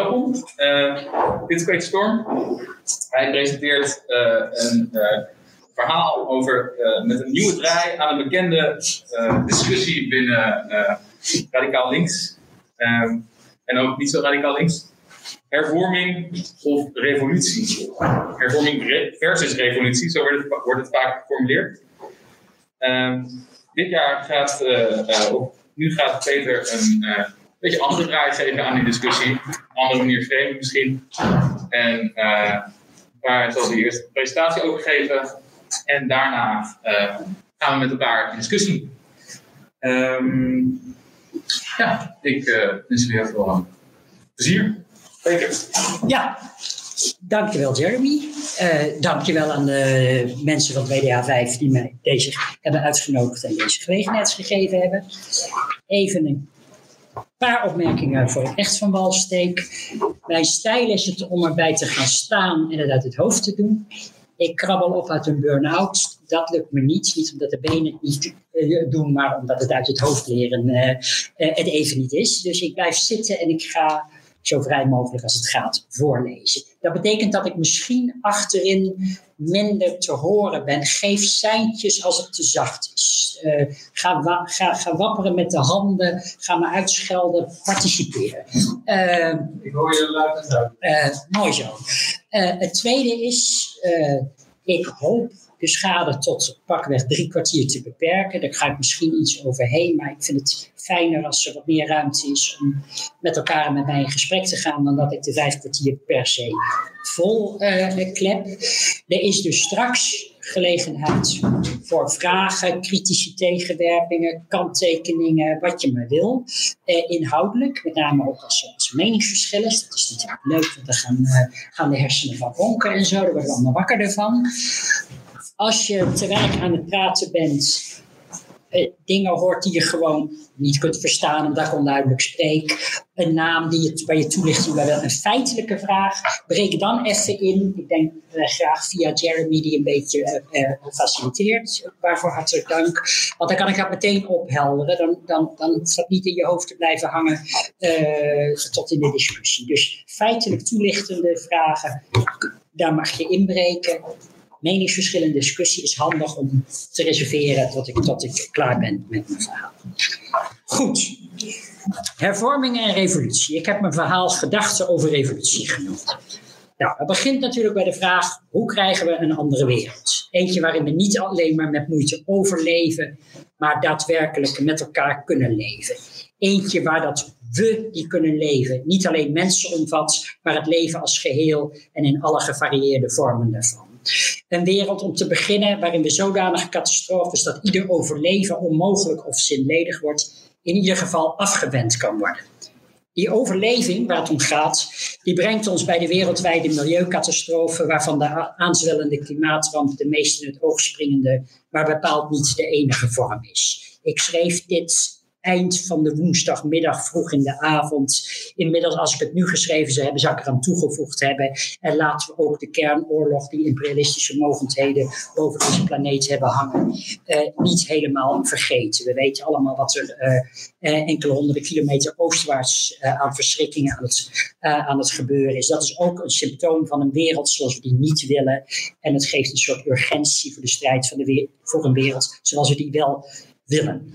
welkom. dit is Peter Storm. Hij presenteert een verhaal over, met een nieuwe draai aan een bekende discussie binnen radicaal links. Ehm, en ook niet zo radicaal links. Hervorming of revolutie. Hervorming versus revolutie, zo wordt het, vaak geformuleerd. Ehm, dit jaar gaat, nu gaat Peter een beetje andere draai geven aan die discussie. Andere manier framen misschien. En daar zal hij eerst presentatie over geven. En daarna gaan we met elkaar in discussie. Um, ja, ik wens jullie heel veel plezier. Peter. Ja, dankjewel Jeremy. Uh, dankjewel aan de mensen van WDA 5 die mij deze hebben uitgenodigd en deze gelegenheid gegeven hebben. Even een paar opmerkingen voor het recht van Walsteek. Mijn stijl is het om erbij te gaan staan en het uit het hoofd te doen. Ik krabbel op uit een burn-out. Dat lukt me niet. Niet omdat de benen het niet uh, doen, maar omdat het uit het hoofd leren uh, het even niet is. Dus ik blijf zitten en ik ga zo vrij mogelijk als het gaat voorlezen. Dat betekent dat ik misschien achterin minder te horen ben. Geef seintjes als het te zacht is. Uh, ga, wa ga, ga, wapperen met de handen. Ga me uitschelden. Participeren. Uh, ik hoor je luid en duidelijk. Uh, mooi zo. het tweede is, ik hoop de schade tot pakweg drie kwartier te beperken. Daar ga ik misschien iets overheen, maar ik vind het fijner als er wat meer ruimte is om met elkaar en met mij in gesprek te gaan, dan dat ik de vijf kwartier per se vol uh, klep. Er is dus straks gelegenheid voor vragen, kritische tegenwerpingen, kanttekeningen, wat je maar wil. Uh, inhoudelijk, met name ook als, als meningsverschillen. Dat is natuurlijk leuk, want dan gaan, uh, gaan de hersenen van ronken en zo. Daar worden we allemaal wakker ervan als je te werk aan het praten bent, eh, dingen hoort die je gewoon niet kunt verstaan omdat ik onduidelijk spreek, een naam die je, waar je toelichting bij wil, een feitelijke vraag, breek dan even in. Ik denk eh, graag via Jeremy die een beetje uh, faciliteert, waarvoor hartelijk dank. Want dan kan ik dat meteen ophelderen, dan, dan, dan hoeft dat niet in je hoofd te blijven hangen tot in de discussie. Dus feitelijk toelichtende vragen, daar mag je inbreken meningsverschil discussie is handig om te reserveren tot ik, tot ik klaar ben met mijn verhaal. Goed. Hervorming en revolutie. Ik heb mijn verhaal gedachten over revolutie genoemd. Nou, het begint natuurlijk bij de vraag: hoe krijgen we een andere wereld? Eentje waarin we niet alleen maar met moeite overleven, maar daadwerkelijk met elkaar kunnen leven. Eentje waar dat we die kunnen leven niet alleen mensen omvat, maar het leven als geheel en in alle gevarieerde vormen daarvan. Een wereld om te beginnen waarin we zodanig catastrofes dat ieder overleven onmogelijk of zinledig wordt, in ieder geval afgewend kan worden. Die overleving waar het om gaat, die brengt ons bij de wereldwijde milieucatastrofe, waarvan de aanzwellende klimaatramp de meest in het oog springende, maar bepaald niet de enige vorm is. Ik schreef dit eind van de woensdagmiddag, vroeg in de avond. Inmiddels, als ik het nu geschreven zou hebben, zou ik eraan toegevoegd hebben. En laten we ook de kernoorlog die imperialistische mogendheden boven deze planeet hebben hangen, uh, niet helemaal vergeten. We weten allemaal wat er uh, enkele honderden kilometer oostwaarts aan verschrikkingen aan het, aan het gebeuren is. Dat is ook een symptoom van een wereld zoals we die niet willen. En het geeft een soort urgentie voor de strijd van de voor een wereld zoals we die wel willen.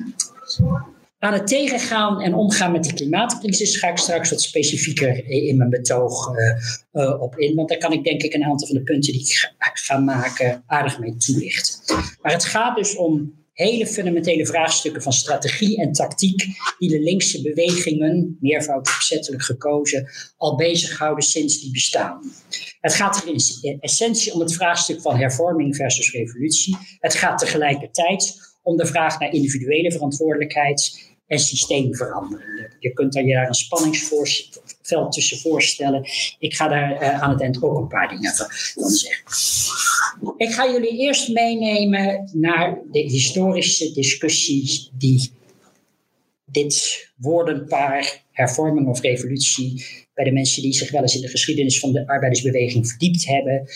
Aan het tegengaan en omgaan met de klimaatcrisis ga ik straks wat specifieker in mijn betoog uh, uh, op in. Want daar kan ik denk ik een aantal van de punten die ik ga, maken aardig mee toelichten. Maar het gaat dus om hele fundamentele vraagstukken van strategie en tactiek die de linkse bewegingen, meervoud opzettelijk gekozen, al bezighouden sinds die bestaan. Het gaat er in essentie om het vraagstuk van hervorming versus revolutie. Het gaat tegelijkertijd om de vraag naar individuele verantwoordelijkheid en systeemverandering. Je kunt daar je daar een spanningsveld tussen voorstellen. Ik ga daar uh, aan het eind ook een paar dingen van zeggen. Ik ga jullie eerst meenemen naar de historische discussies die dit woordenpaar, hervorming of revolutie, bij de mensen die zich wel eens in de geschiedenis van de arbeidersbeweging verdiept hebben,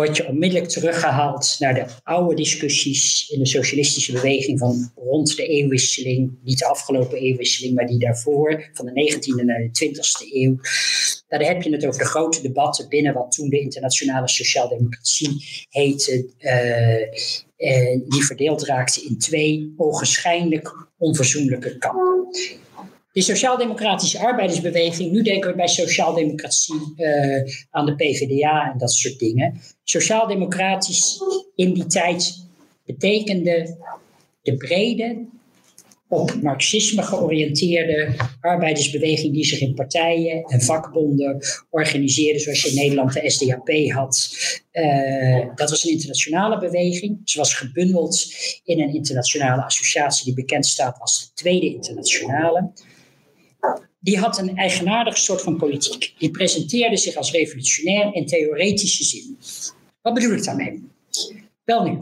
word je onmiddellijk teruggehaald naar de oude discussies in de socialistische beweging van rond de eeuwwisseling. Niet de afgelopen eeuwwisseling, maar die daarvoor, van de 19e naar de 20e eeuw. Daar heb je het over de grote debatten binnen wat toen de internationale sociaaldemocratie heette. Uh, die verdeeld raakte in twee ogenschijnlijk onverzoenlijke kampen. De sociaal-democratische arbeidersbeweging, nu denken we bij sociaaldemocratie uh, aan de PvdA en dat soort dingen. Sociaal-democratisch in die tijd betekende de brede, op marxisme georiënteerde arbeidersbeweging die zich in partijen en vakbonden organiseerde, zoals je in Nederland de SDAP had. Uh, dat was een internationale beweging. Ze was gebundeld in een internationale associatie die bekend staat als de Tweede Internationale die had een eigenaardig soort van politiek. Die presenteerde zich als revolutionair in theoretische zin. Wat bedoel ik daarmee? Wel nu,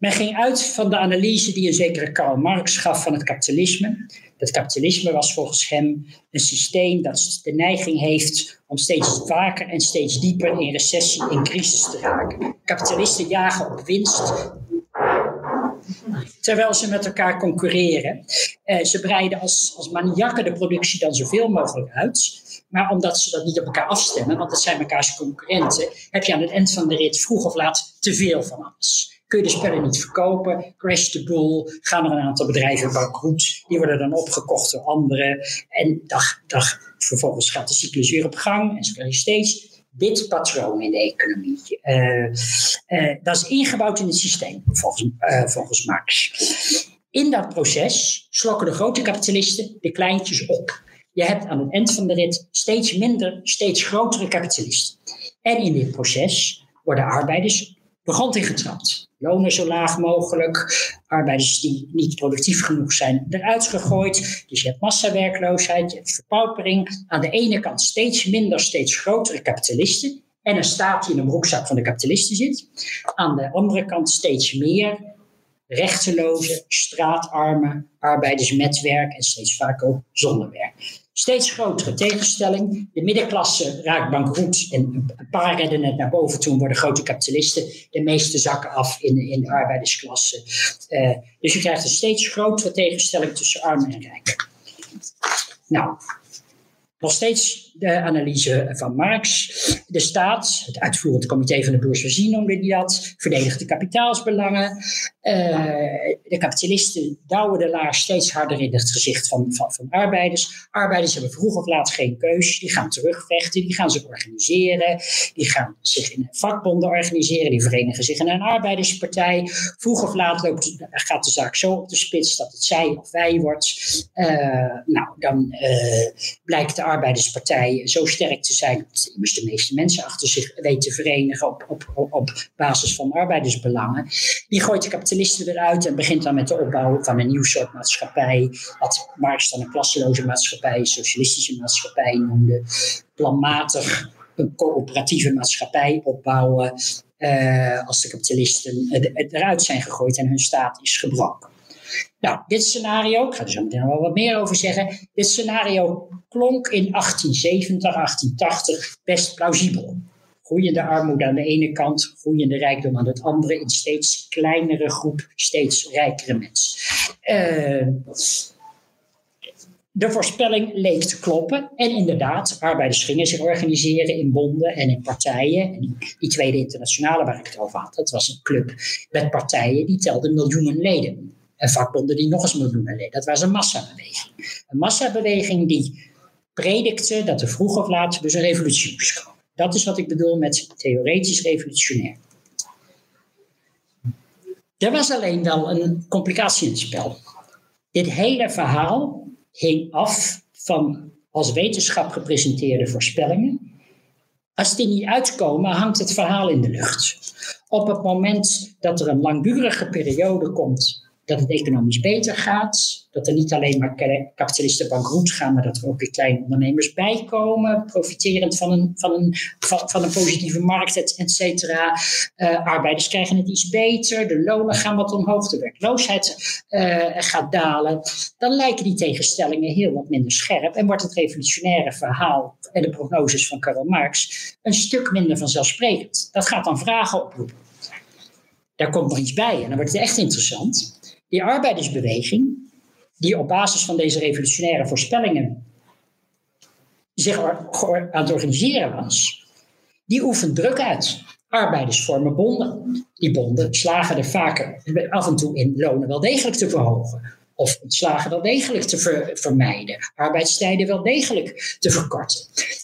men ging uit van de analyse die een zekere Karl Marx gaf van het kapitalisme. Het kapitalisme was volgens hem een systeem dat de neiging heeft om steeds vaker en steeds dieper in recessie en crisis te raken. Kapitalisten jagen op winst terwijl ze met elkaar concurreren. Uh, ze breiden als, als maniakken de productie dan zoveel mogelijk uit. Maar omdat ze dat niet op elkaar afstemmen, want dat zijn elkaars concurrenten, heb je aan het eind van de rit vroeg of laat te veel van alles. Kun je de spellen niet verkopen, crash the bull, gaan er een aantal bedrijven bankroet, die worden dan opgekocht door anderen. En dag, dag, vervolgens gaat de cyclus weer op gang en krijg je steeds dit patroon in de economie. Uh, uh, dat is ingebouwd in het systeem, volgens, uh, volgens Marx. In dat proces slokken de grote kapitalisten de kleintjes op. Je hebt aan het eind van de rit steeds minder, steeds grotere kapitalisten. En in dit proces worden arbeiders de grond ingetrapt lonen zo laag mogelijk, arbeiders die niet productief genoeg zijn eruit gegooid. Dus je hebt massawerkloosheid, je hebt verpaupering. Aan de ene kant steeds minder, steeds grotere kapitalisten en een staat die in de broekzak van de kapitalisten zit. Aan de andere kant steeds meer rechteloze, straatarme arbeiders met werk en steeds vaker ook zonder werk. Steeds grotere tegenstelling. De middenklasse raakt bankroet en een paar redden het naar boven toe worden grote kapitalisten. De meeste zakken af in, in de arbeidersklasse. Uh, dus je krijgt een steeds grotere tegenstelling tussen arm en rijk. Nou, nog steeds de analyse van Marx. De staat, het uitvoerend comité van de noemde die dat, verdedigt de kapitaalsbelangen. Uh, de kapitalisten douwen de laar steeds harder in het gezicht van, van, van arbeiders. Arbeiders hebben vroeg of laat geen keus. Die gaan terugvechten, die gaan zich organiseren. Die gaan zich in vakbonden organiseren. Die verenigen zich in een arbeiderspartij. Vroeg of laat loopt, gaat de zaak zo op de spits dat het zij of wij wordt. Uh, nou, dan uh, blijkt de arbeiderspartij zo sterk te zijn dat immers de meeste mensen achter zich weten te verenigen op, op, op, basis van arbeidersbelangen. Die gooit de kapitalisten eruit en begint dan met de opbouw van een nieuw soort maatschappij. Wat Marx dan een klasseloze maatschappij, socialistische maatschappij noemde. Planmatig een coöperatieve maatschappij opbouwen. Uh, als de kapitalisten eruit zijn gegooid en hun staat is gebroken. Nou, dit scenario, ik ga er zo meteen wel wat meer over zeggen. Dit scenario klonk in 1870, 1880 best plausibel. Groeiende armoede aan de ene kant, groeiende rijkdom aan de andere, in steeds kleinere groep, steeds rijkere mensen. Uh, de voorspelling leek te kloppen. En inderdaad, arbeiders gingen zich organiseren in bonden en in partijen. En die, Tweede Internationale waar ik het over had, dat was een club met partijen die telden miljoenen leden. En vakbonden die nog eens miljoenen leden. Dat was een massabeweging. Een massabeweging die predikte dat er vroeg of laat dus een revolutie moest komen. Dat is wat ik bedoel met theoretisch revolutionair. Er was alleen wel een complicatie in het spel. Dit hele verhaal hing af van als wetenschap gepresenteerde voorspellingen. Als die niet uitkomen, hangt het verhaal in de lucht. Op het moment dat er een langdurige periode komt dat het economisch beter gaat, Dat er niet alleen maar kapitalisten bankroet gaan, maar dat er ook weer kleine ondernemers bijkomen, profiterend van een, van een, van, een positieve markt, et, cetera. Uh, arbeiders krijgen het iets beter, de lonen gaan wat omhoog, de werkloosheid uh, gaat dalen. Dan lijken die tegenstellingen heel wat minder scherp en wordt het revolutionaire verhaal en de prognoses van Karl Marx een stuk minder vanzelfsprekend. Dat gaat dan vragen oproepen. Daar komt nog iets bij en dan wordt het echt interessant. Die arbeidersbeweging, die op basis van deze revolutionaire voorspellingen zich aan het organiseren was, die oefent druk uit. Arbeiders vormen bonden. Die bonden slagen er vaker af en toe in lonen wel degelijk te verhogen. Of ontslagen wel degelijk te vermijden. Arbeidstijden wel degelijk te verkorten.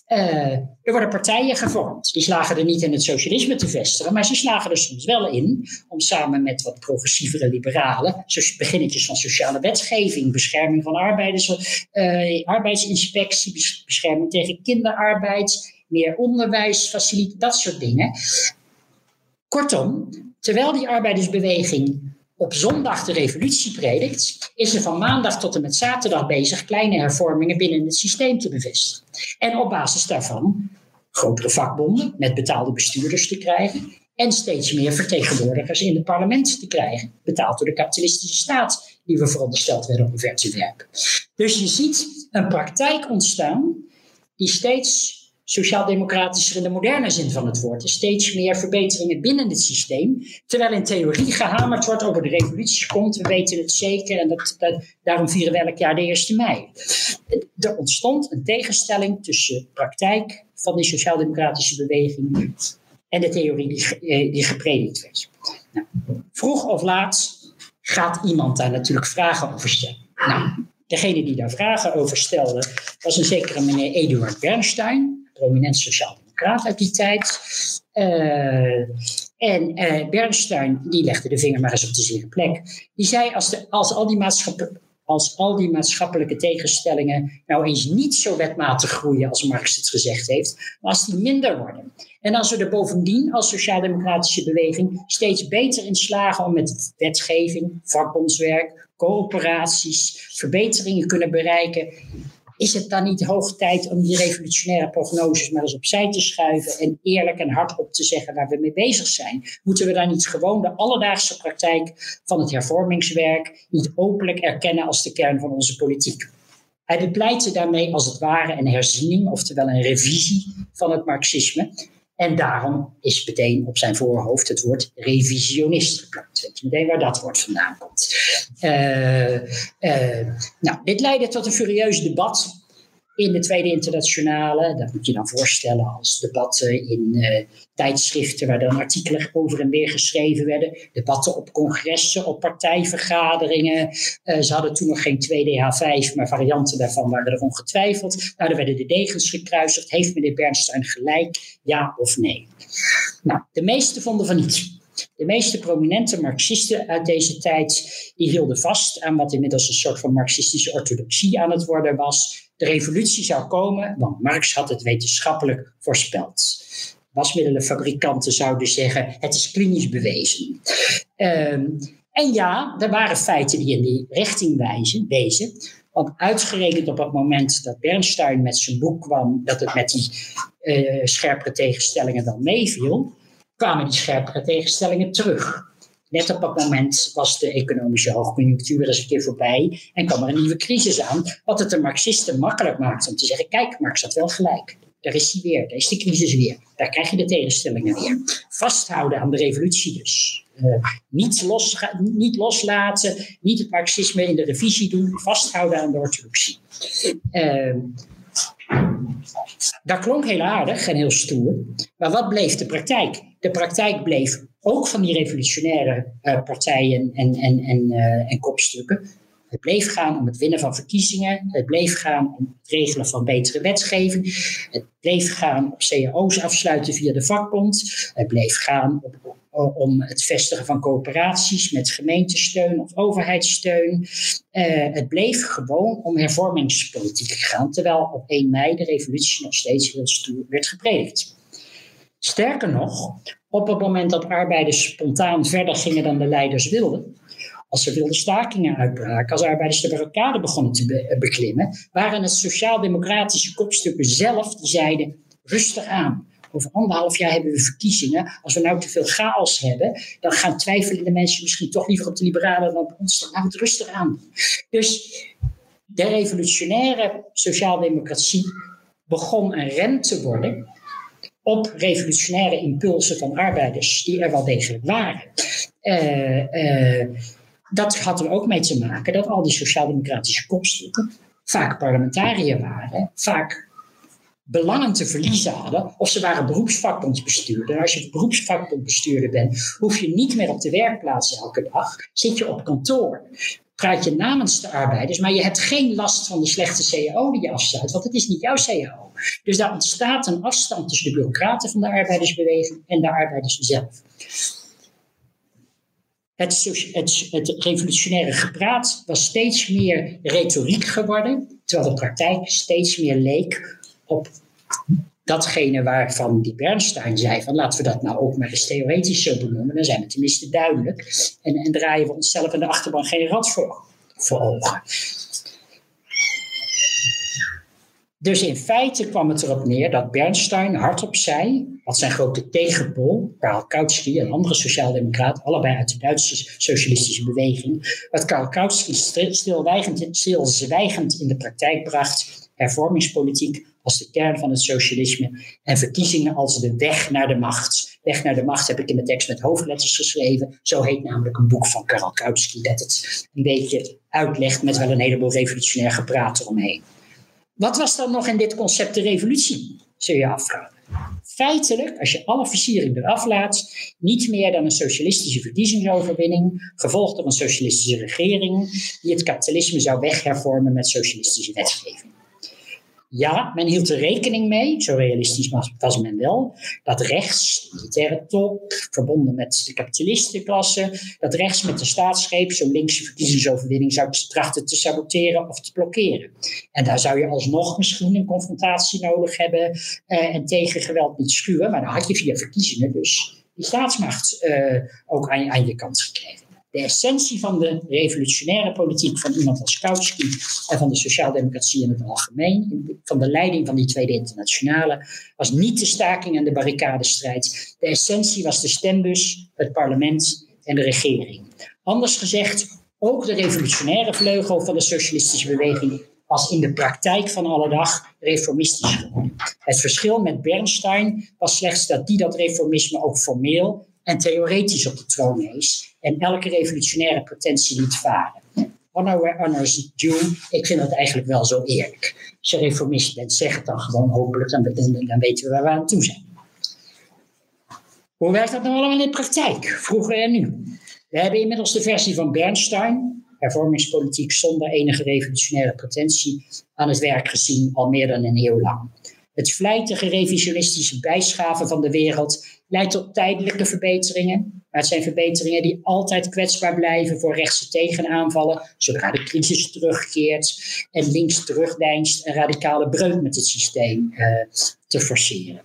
Uh, er worden partijen gevormd. Die slagen er niet in het socialisme te vestigen, maar ze slagen er soms wel in om samen met wat progressievere liberalen, beginnetjes van sociale wetgeving, bescherming van arbeiders, uh, arbeidsinspectie, bescherming tegen kinderarbeid, meer onderwijs, faciliteit, dat soort dingen. Kortom, terwijl die arbeidersbeweging op zondag de revolutie predikt, is er van maandag tot en met zaterdag bezig kleine hervormingen binnen het systeem te bevestigen. En op basis daarvan grotere vakbonden met betaalde bestuurders te krijgen en steeds meer vertegenwoordigers in het parlement te krijgen, betaald door de kapitalistische staat die we verondersteld werden omver te werpen. Dus je ziet een praktijk ontstaan die steeds sociaal-democratischer in de moderne zin van het woord. Er steeds meer verbeteringen binnen het systeem. Terwijl in theorie gehamerd wordt over de revolutie komt. We weten het zeker en dat, daarom vieren we elk jaar de 1 mei. Er ontstond een tegenstelling tussen praktijk van die sociaal-democratische beweging en de theorie die, eh, die gepredikt werd. Nou, vroeg of laat gaat iemand daar natuurlijk vragen over stellen. Nou, degene die daar vragen over stelde was een zekere meneer Eduard Bernstein prominent sociaal-democraat uit die tijd. Uh, en uh, Bernstein, die legde de vinger maar eens op de zere plek. Die zei, als, de, als, al die als al die maatschappelijke tegenstellingen nou eens niet zo wetmatig groeien als Marx het gezegd heeft, maar als die minder worden. En als we er bovendien als sociaal-democratische beweging steeds beter in slagen om met wetgeving, vakbondswerk, coöperaties, verbeteringen kunnen bereiken, is het dan niet hoog tijd om die revolutionaire prognoses maar eens opzij te schuiven en eerlijk en hardop te zeggen waar we mee bezig zijn? Moeten we daar niet gewoon de alledaagse praktijk van het hervormingswerk niet openlijk erkennen als de kern van onze politiek? Hij bepleitte daarmee als het ware een herziening, oftewel een revisie van het marxisme. En daarom is meteen op zijn voorhoofd het woord revisionist geplakt. Weet je meteen waar dat woord vandaan komt. Uh, uh, nou, dit leidde tot een furieus debat in de Tweede Internationale. Dat moet je dan voorstellen als debatten in uh, tijdschriften waar dan artikelen over en weer geschreven werden. Debatten op congressen, op partijvergaderingen. Uh, ze hadden toen nog geen 2DH5, maar varianten daarvan waren er ongetwijfeld. Nou, er werden de degens gekruisigd. Heeft meneer Bernstein gelijk, ja of nee? Nou, de meesten vonden van niet. De meeste prominente Marxisten uit deze tijd die hielden vast aan wat inmiddels een soort van marxistische orthodoxie aan het worden was de revolutie zou komen, want Marx had het wetenschappelijk voorspeld. Wasmiddelenfabrikanten zouden zeggen: het is klinisch bewezen. Ehm, en ja, er waren feiten die in die richting wijzen, wezen. Want uitgerekend op het moment dat Bernstein met zijn boek kwam, dat het met die uh, scherpere tegenstellingen dan meeviel, kwamen die scherpere tegenstellingen terug. Net op dat moment was de economische hoogconjunctuur eens een keer voorbij en kwam er een nieuwe crisis aan, wat het de Marxisten makkelijk maakt om te zeggen: kijk, Marx had wel gelijk. Daar is hij weer, daar is de crisis weer. Daar krijg je de tegenstellingen weer. Vasthouden aan de revolutie dus. Uh, niet, los, niet loslaten, niet het marxisme in de revisie doen, vasthouden aan de orthodoxie. Uh, dat klonk heel aardig en heel stoer, maar wat bleef de praktijk? De praktijk bleef ook van die revolutionaire uh, partijen en, en, en, uh, en kopstukken. Het bleef gaan om het winnen van verkiezingen. Het bleef gaan om het regelen van betere wetgeving. Het bleef gaan op cao's afsluiten via de vakbond. Het bleef gaan op, om het vestigen van coöperaties met gemeentesteun of overheidssteun. Het bleef gewoon om hervormingspolitiek gaan, terwijl op 1 mei de revolutie nog steeds heel stoer werd gepredikt. Sterker nog, op het moment dat arbeiders spontaan verder gingen dan de leiders wilden, als er wilde stakingen uitbraken, als arbeiders de barricade begonnen te beklimmen, waren het sociaal-democratische kopstukken zelf die zeiden: rustig aan. Over anderhalf jaar hebben we verkiezingen. Als we nou te veel chaos hebben, dan gaan twijfelende mensen misschien toch liever op de liberalen dan op ons. Dan het rustig aan. Dus de revolutionaire sociaaldemocratie begon een rem te worden op revolutionaire impulsen van arbeiders, die er wel degelijk waren. Uh, uh, dat had er ook mee te maken dat al die sociaal-democratische kopstukken vaak parlementariër waren, vaak belangen te verliezen hadden, of ze waren beroepsvakbondsbestuurder. Als je beroepsvakbondbestuurder bent, hoef je niet meer op de werkplaats elke dag, zit je op kantoor. Praat je namens de arbeiders, maar je hebt geen last van de slechte CAO die je afsluit, want het is niet jouw CAO. Dus daar ontstaat een afstand tussen de bureaucraten van de arbeidersbeweging en de arbeiders zelf. Het, het, revolutionaire gepraat was steeds meer retoriek geworden, terwijl de praktijk steeds meer leek op datgene waarvan die Bernstein zei: van laten we dat nou ook maar eens theoretisch zo benoemen, dan zijn we tenminste duidelijk en, en draaien we onszelf in de achterban geen rad voor, voor ogen. Dus in feite kwam het erop neer dat Bernstein hardop zei, wat zijn grote tegenpol, Karl Kautsky, een andere sociaaldemocraat, allebei uit de Duitse socialistische beweging, wat Karl Kautsky stilzwijgend, stilzwijgend in de praktijk bracht, hervormingspolitiek als de kern van het socialisme en verkiezingen als de weg naar de macht. Weg naar de macht heb ik in de tekst met hoofdletters geschreven. Zo heet namelijk een boek van Karl Kautsky dat het een beetje uitlegt met wel een heleboel revolutionair gepraat eromheen. Wat was dan nog in dit concept de revolutie, zul je afvragen. Feitelijk, als je alle versiering eraf laat, niet meer dan een socialistische verkiezingsoverwinning, gevolgd door een socialistische regering, die het kapitalisme zou weghervormen met socialistische wetgeving. Ja, men hield er rekening mee, zo realistisch was men wel, dat rechts, militaire top, verbonden met de kapitalistenklasse, dat rechts met de staatsgreep zo'n linkse verkiezingsoverwinning zou trachten te saboteren of te blokkeren. En daar zou je alsnog misschien een confrontatie nodig hebben eh, en tegen geweld niet schuwen, maar dan had je via verkiezingen dus die staatsmacht uh, ook aan, aan je kant gekregen de essentie van de revolutionaire politiek van iemand als Kautsky en van de sociaaldemocratie in het algemeen, van de leiding van die Tweede Internationale, was niet de staking en de barricadestrijd. De essentie was de stembus, het parlement en de regering. Anders gezegd, ook de revolutionaire vleugel van de socialistische beweging was in de praktijk van alle dag reformistisch geworden. Het verschil met Bernstein was slechts dat die dat reformisme ook formeel en theoretisch op de troon is en elke revolutionaire potentie liet varen. Honor where honors due, ik vind dat eigenlijk wel zo eerlijk. Als je reformist bent, zeg het dan gewoon hopelijk, dan, dan, weten we waar we aan toe zijn. Hoe werkt dat nou allemaal in de praktijk, vroeger en nu? We hebben inmiddels de versie van Bernstein, hervormingspolitiek zonder enige revolutionaire potentie, aan het werk gezien al meer dan een eeuw lang. Het vlijtige revisionistische bijschaven van de wereld leidt tot tijdelijke verbeteringen. Maar het zijn verbeteringen die altijd kwetsbaar blijven voor rechtse tegenaanvallen, zodra de crisis terugkeert en links terugdeinst een radicale breuk met het systeem uh, te forceren.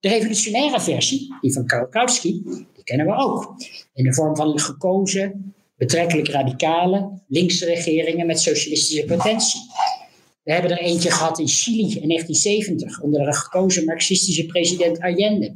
De revolutionaire versie, die van Kautsky, die kennen we ook. In de vorm van gekozen, betrekkelijk radicale, linkse regeringen met socialistische potentie. We hebben er eentje gehad in Chili in 1970 onder de gekozen marxistische president Allende.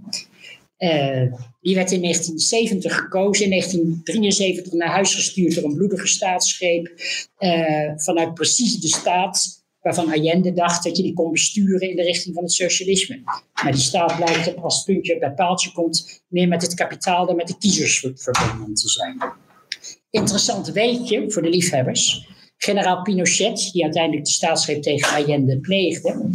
Uh, die werd in 1970 gekozen, in 1973 naar huis gestuurd door een bloedige staatsgreep uh, vanuit precies de staat waarvan Allende dacht dat je die kon besturen in de richting van het socialisme. Maar die staat blijkt als puntje bij paaltje komt meer met het kapitaal dan met de kiezers verbonden te zijn. Interessant weetje voor de liefhebbers. Generaal Pinochet, die uiteindelijk de staatsgreep tegen Allende pleegde,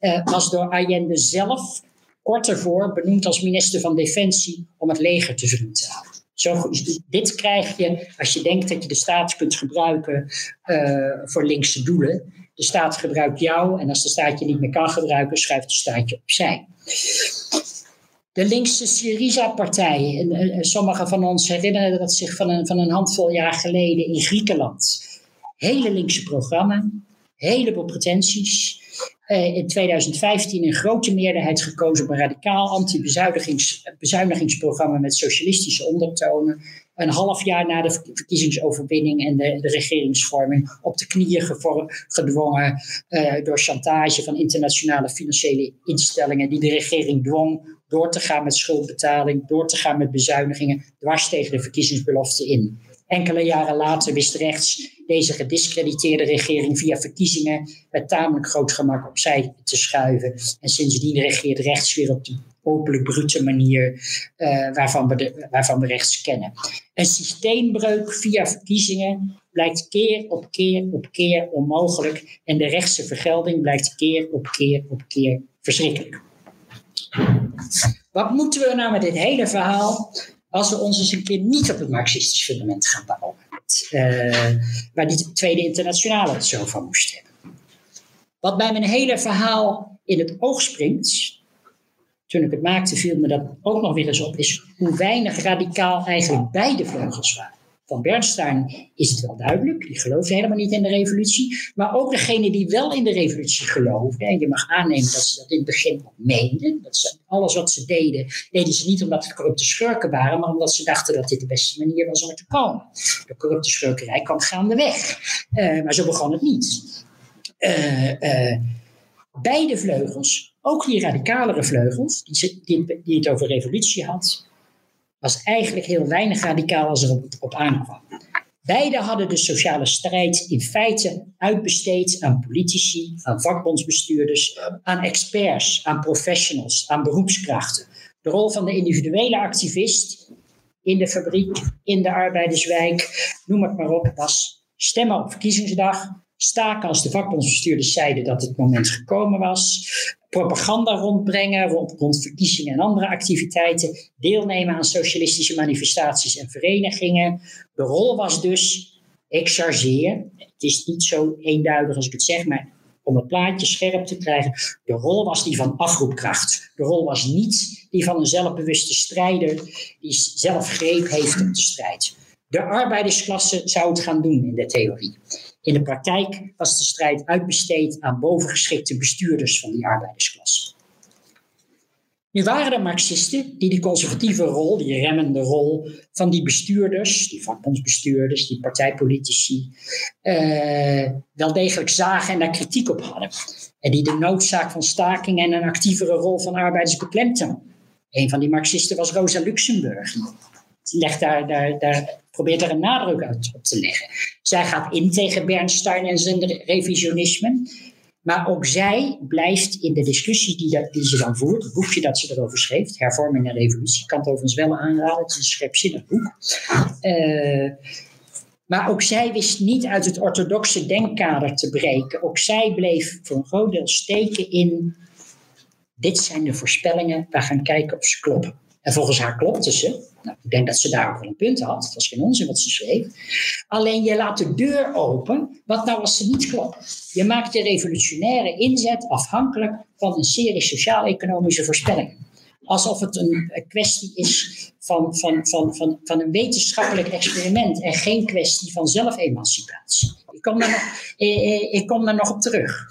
uh, was door Allende zelf kort ervoor benoemd als minister van Defensie om het leger te zullen houden. Zo, dit krijg je als je denkt dat je de staat kunt gebruiken uh, voor linkse doelen. De staat gebruikt jou en als de staat je niet meer kan gebruiken, schuift de staat je opzij. De linkse Syriza-partij, en, sommigen van ons herinneren dat zich van een, van een handvol jaar geleden in Griekenland. Hele linkse programma, heleboel pretenties. Uh, in 2015 een grote meerderheid gekozen op een radicaal anti-bezuinigingsprogramma met socialistische ondertonen. Een half jaar na de verkiezingsoverwinning en de, regeringsvorming op de knieën gedwongen uh, door chantage van internationale financiële instellingen die de regering dwong door te gaan met schuldbetaling, door te gaan met bezuinigingen, dwars tegen de verkiezingsbeloften in. Enkele jaren later wist rechts deze gediscrediteerde regering via verkiezingen met tamelijk groot gemak opzij te schuiven. En sindsdien regeert rechts weer op de openlijk brute manier uh, waarvan, we de, waarvan we rechts kennen. Een systeembreuk via verkiezingen blijkt keer op keer op keer onmogelijk en de rechtse vergelding blijkt keer op keer op keer verschrikkelijk. Wat moeten we nou met dit hele verhaal als we ons eens een keer niet op het marxistisch fundament gaan bouwen? Uh, waar die Tweede Internationale het zo van moest hebben. Wat bij mijn hele verhaal in het oog springt, toen ik het maakte, viel me dat ook nog weer eens op, is hoe weinig radicaal eigenlijk beide vleugels waren. Van Bernstein is het wel duidelijk, die geloofde helemaal niet in de revolutie. Maar ook degene die wel in de revolutie geloofden, en je mag aannemen dat ze dat in het begin meenden, dat ze alles wat ze deden, deden ze niet omdat het corrupte schurken waren, maar omdat ze dachten dat dit de beste manier was om te komen. De corrupte schurkerij kwam gaandeweg, uh, maar zo begon het niet. Uh, uh, beide vleugels, ook die radicalere vleugels, die, die, die het over revolutie had, was eigenlijk heel weinig radicaal als er op, op aankwam. Beide hadden de sociale strijd in feite uitbesteed aan politici, aan vakbondsbestuurders, aan experts, aan professionals, aan beroepskrachten. De rol van de individuele activist in de fabriek, in de arbeiderswijk, noem het maar op, was stemmen op verkiezingsdag, staken als de vakbondsbestuurders zeiden dat het moment gekomen was, propaganda rondbrengen rond, verkiezingen en andere activiteiten, deelnemen aan socialistische manifestaties en verenigingen. De rol was dus, ik chargeer, het is niet zo eenduidig als ik het zeg, maar om het plaatje scherp te krijgen, de rol was die van afroepkracht. De rol was niet die van een zelfbewuste strijder die zelf greep heeft op de strijd. De arbeidersklasse zou het gaan doen in de theorie. In de praktijk was de strijd uitbesteed aan bovengeschikte bestuurders van die arbeidersklasse. Nu waren er Marxisten die de conservatieve rol, die remmende rol van die bestuurders, die vakbondsbestuurders, die partijpolitici, uh, wel degelijk zagen en daar kritiek op hadden. En die de noodzaak van staking en een actievere rol van arbeiders beklemtoonden. Een van die Marxisten was Rosa Luxemburg. Legt daar, daar, daar probeert daar een nadruk op te leggen. Zij gaat in tegen Bernstein en zijn revisionisme. Maar ook zij blijft in de discussie die, dat, ze dan voert, het boekje dat ze erover schreef, Hervorming en Revolutie, kan het overigens wel aanraden, het is een scherpzinnig boek. Uh, maar ook zij wist niet uit het orthodoxe denkkader te breken. Ook zij bleef voor een groot deel steken in, dit zijn de voorspellingen, we gaan kijken of ze kloppen. En volgens haar klopte ze. Nou, ik denk dat ze daar ook een punt had. Het was geen onzin wat ze schreef. Alleen je laat de deur open. Wat nou als ze niet klopt? Je maakt de revolutionaire inzet afhankelijk van een serie sociaal-economische voorspellingen. Alsof het een kwestie is van, van, van, van, van een wetenschappelijk experiment en geen kwestie van zelfemancipatie. Ik kom daar nog, eh, eh, ik kom daar nog op terug.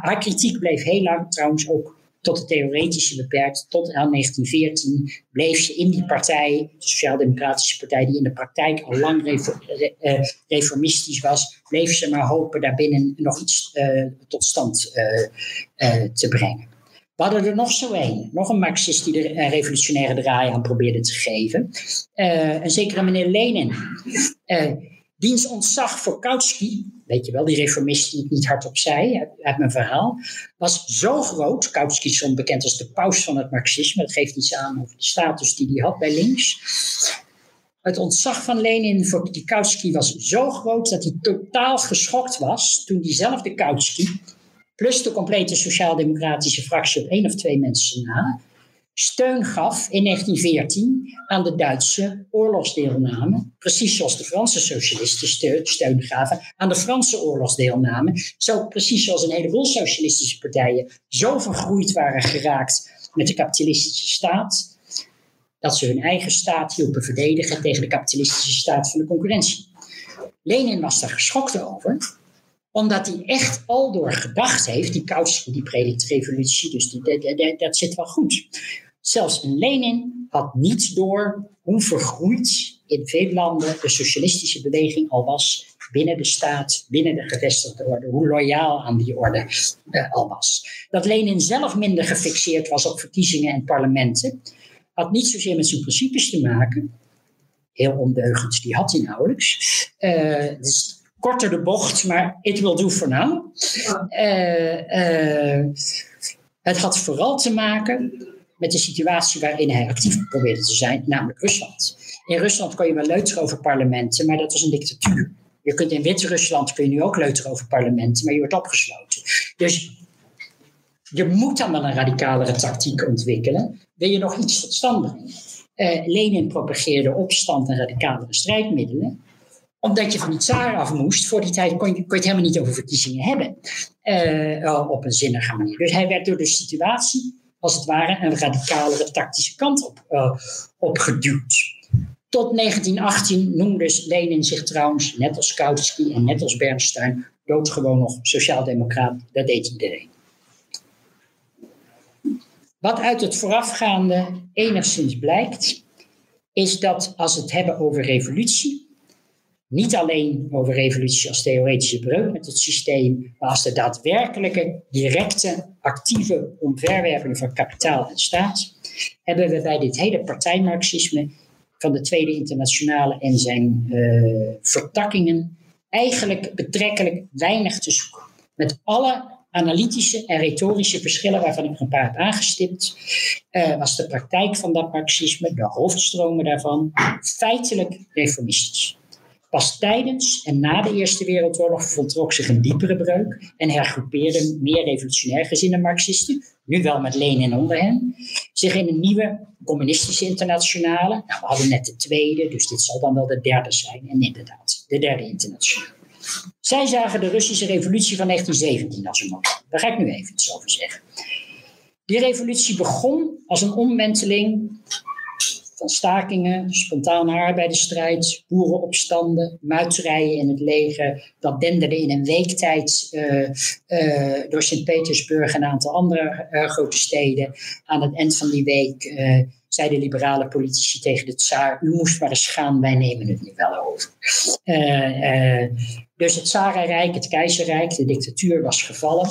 Haar kritiek bleef heel lang trouwens ook tot het theoretische beperkt. Tot aan 1914 bleef ze in die partij, de Sociaal-Democratische Partij, die in de praktijk al lang eh, reformistisch was, bleef ze maar hopen daarbinnen nog iets uh, tot stand uh, te brengen. We hadden er nog zo een, nog een Marxist die de revolutionaire draai aan probeerde te geven. een zekere meneer Lenin. Diens ontzag voor Kautsky, weet je wel, die reformist die het niet hardop zei uit, mijn verhaal, was zo groot. Kautsky is bekend als de paus van het marxisme. Dat geeft iets aan over de status die hij had bij links. Het ontzag van Lenin voor Kautsky was zo groot dat hij totaal geschokt was toen diezelfde Kautsky, plus de complete sociaal-democratische fractie op één of twee mensen na, steun gaf in 1914 aan de Duitse oorlogsdeelname. Precies zoals de Franse socialisten steun, gaven aan de Franse oorlogsdeelname. Zo precies zoals een heleboel socialistische partijen zo vergroeid waren geraakt met de kapitalistische staat. Dat ze hun eigen staat hielpen verdedigen tegen de kapitalistische staat van de concurrentie. Lenin was daar geschokt over omdat hij echt al door gedacht heeft, die Kautsky die predikt revolutie, dus dat zit wel goed. Zelfs Lenin had niet door hoe vergroeid in veel landen de socialistische beweging al was binnen de staat, binnen de gevestigde orde, hoe loyaal aan die orde uh, al was. Dat Lenin zelf minder gefixeerd was op verkiezingen en parlementen, had niet zozeer met zijn principes te maken. Heel ondeugend, die had hij nauwelijks. Uh, dus korter de bocht, maar it will do for now. Uh, het had vooral te maken met de situatie waarin hij actief probeerde te zijn, namelijk Rusland. In Rusland kon je wel leuteren over parlementen, maar dat was een dictatuur. Je kunt in Wit-Rusland kun je nu ook leuteren over parlementen, maar je wordt opgesloten. Dus je moet dan wel een radicalere tactiek ontwikkelen. Wil je nog iets brengen? Uh, Lenin propageerde opstand en radicalere strijdmiddelen omdat je van die tsaar af moest. Voor die tijd kon je, het helemaal niet over verkiezingen hebben. Uh, op een zinnige manier. Dus hij werd door de situatie, als het ware, een radicalere tactische kant op, uh, opgeduwd. Tot 1918 noemde Lenin zich trouwens, net als Kautsky en net als Bernstein, doodgewoon nog sociaaldemocraat. Dat deed iedereen. Wat uit het voorafgaande enigszins blijkt, is dat als we het hebben over revolutie, niet alleen over revolutie als theoretische breuk met het systeem, maar als de daadwerkelijke, directe, actieve omverwerping van kapitaal en staat, hebben we bij dit hele partijmarxisme van de Tweede Internationale en zijn uh, vertakkingen eigenlijk betrekkelijk weinig te zoeken. Met alle analytische en retorische verschillen waarvan ik een paar heb aangestipt, uh, was de praktijk van dat marxisme, de hoofdstromen daarvan, feitelijk reformistisch. Pas tijdens en na de Eerste Wereldoorlog voltrok zich een diepere breuk en hergroepeerden meer revolutionair gezinnen Marxisten, nu wel met Lenin onder hen, zich in een nieuwe communistische internationale. Nou, we hadden net de tweede, dus dit zal dan wel de derde zijn. En inderdaad, de derde internationale. Zij zagen de Russische revolutie van 1917 als een moment. Daar ga ik nu even iets over zeggen. Die revolutie begon als een omwenteling van stakingen, spontane arbeidersstrijd, boerenopstanden, muiterijen in het leger. Dat denderde in een week tijd uh, uh, door Sint-Petersburg en een aantal andere uh, grote steden. Aan het eind van die week zeiden liberale politici tegen de tsaar: U moest maar eens gaan, wij nemen het nu wel over. dus het Tsarenrijk, het keizerrijk, de dictatuur was gevallen.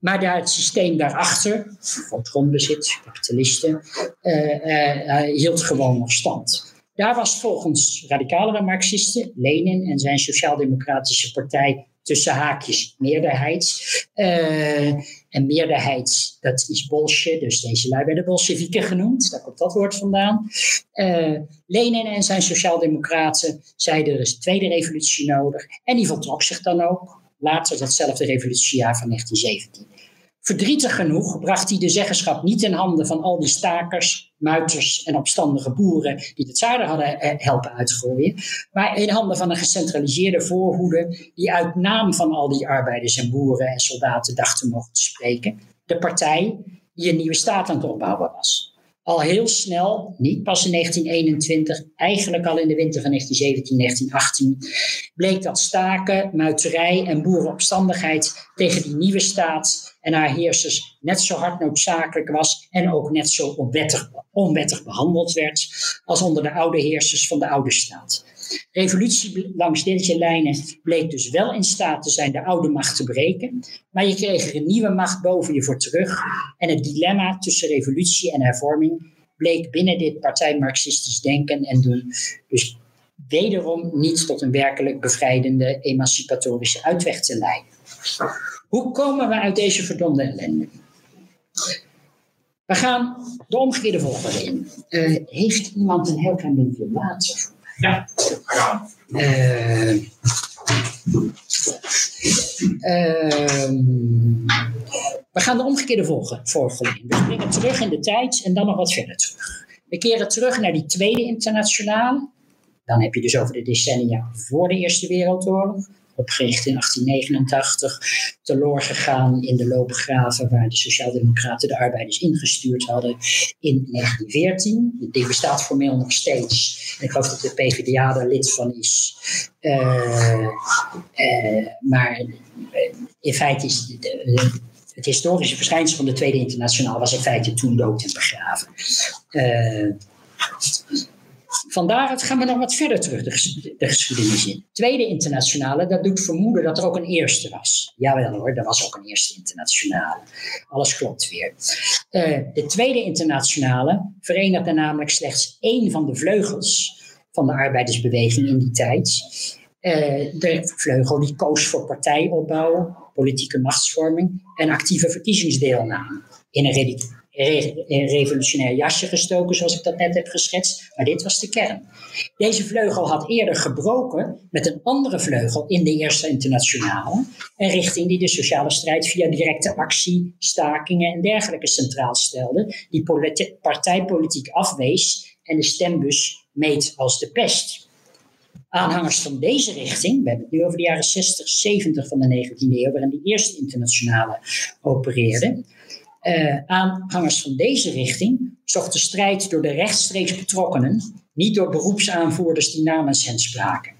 Maar daar het systeem daarachter, van grondbezit, kapitalisten, uh, uh, hield gewoon nog stand. Daar was volgens radicalere Marxisten, Lenin en zijn Sociaal-Democratische Partij tussen haakjes meerderheid. Uh, en meerderheid, dat is bolsje, dus deze lui werden bolsjewieken genoemd, daar komt dat woord vandaan. Uh, Lenin en zijn Sociaaldemocraten zeiden er is een tweede revolutie nodig. En die voltrok zich dan ook later datzelfde revolutiejaar van 1917. Verdrietig genoeg bracht hij de zeggenschap niet in handen van al die stakers, muiters en opstandige boeren die het zaden hadden eh, helpen uitgooien, maar in handen van een gecentraliseerde voorhoede die uit naam van al die arbeiders en boeren en soldaten dacht te mogen spreken. De partij die een nieuwe staat aan het opbouwen was al heel snel, niet pas in 1921, eigenlijk al in de winter van 1917, 1918, bleek dat staken, muiterij en boerenopstandigheid tegen die nieuwe staat en haar heersers net zo hard noodzakelijk was en ook net zo onwettig, onwettig behandeld werd als onder de oude heersers van de oude staat. Revolutie langs deze lijnen bleek dus wel in staat te zijn de oude macht te breken, maar je kreeg er een nieuwe macht boven je voor terug. En het dilemma tussen revolutie en hervorming bleek binnen dit partij-marxistisch denken en doen dus wederom niet tot een werkelijk bevrijdende emancipatorische uitweg te leiden. Hoe komen we uit deze verdomde ellende? We gaan de omgekeerde volgorde in. Uh, heeft iemand een heel klein beetje water ja, uh, we gaan de omgekeerde volgorde in. We springen terug in de tijd en dan nog wat verder terug. We keren terug naar die tweede internationale. Dan heb je dus over de decennia voor de Eerste Wereldoorlog. Opgericht in 1889, teloor gegaan in de loopgraven waar de Sociaaldemocraten de arbeiders ingestuurd hadden in 1914. Die bestaat formeel nog steeds. Ik geloof dat de PvdA daar lid van is. Uh, uh, maar in feite is het historische verschijnsel van de Tweede Internationaal was in feite toen dood en begraven. Vandaar gaan we nog wat verder terug de, de geschiedenis in. Tweede internationale, dat doet vermoeden dat er ook een eerste was. Jawel hoor, er was ook een eerste internationale. Alles klopt weer. Uh, de tweede internationale verenigde namelijk slechts één van de vleugels van de arbeidersbeweging in die tijd. Uh, de vleugel die koos voor partijopbouw, politieke machtsvorming en actieve verkiezingsdeelname in een een revolutionair jasje gestoken, zoals ik dat net heb geschetst. Maar dit was de kern. Deze vleugel had eerder gebroken met een andere vleugel in de Eerste Internationale. Een richting die de sociale strijd via directe actie, stakingen en dergelijke centraal stelde. Die partijpolitiek afwees en de stembus meet als de pest. Aanhangers van deze richting, we hebben het nu over de jaren 60, 70 van de 19e eeuw, waarin de Eerste Internationale opereerde uh, aanhangers van deze richting zochten strijd door de rechtstreeks betrokkenen, niet door beroepsaanvoerders die namens hen spraken.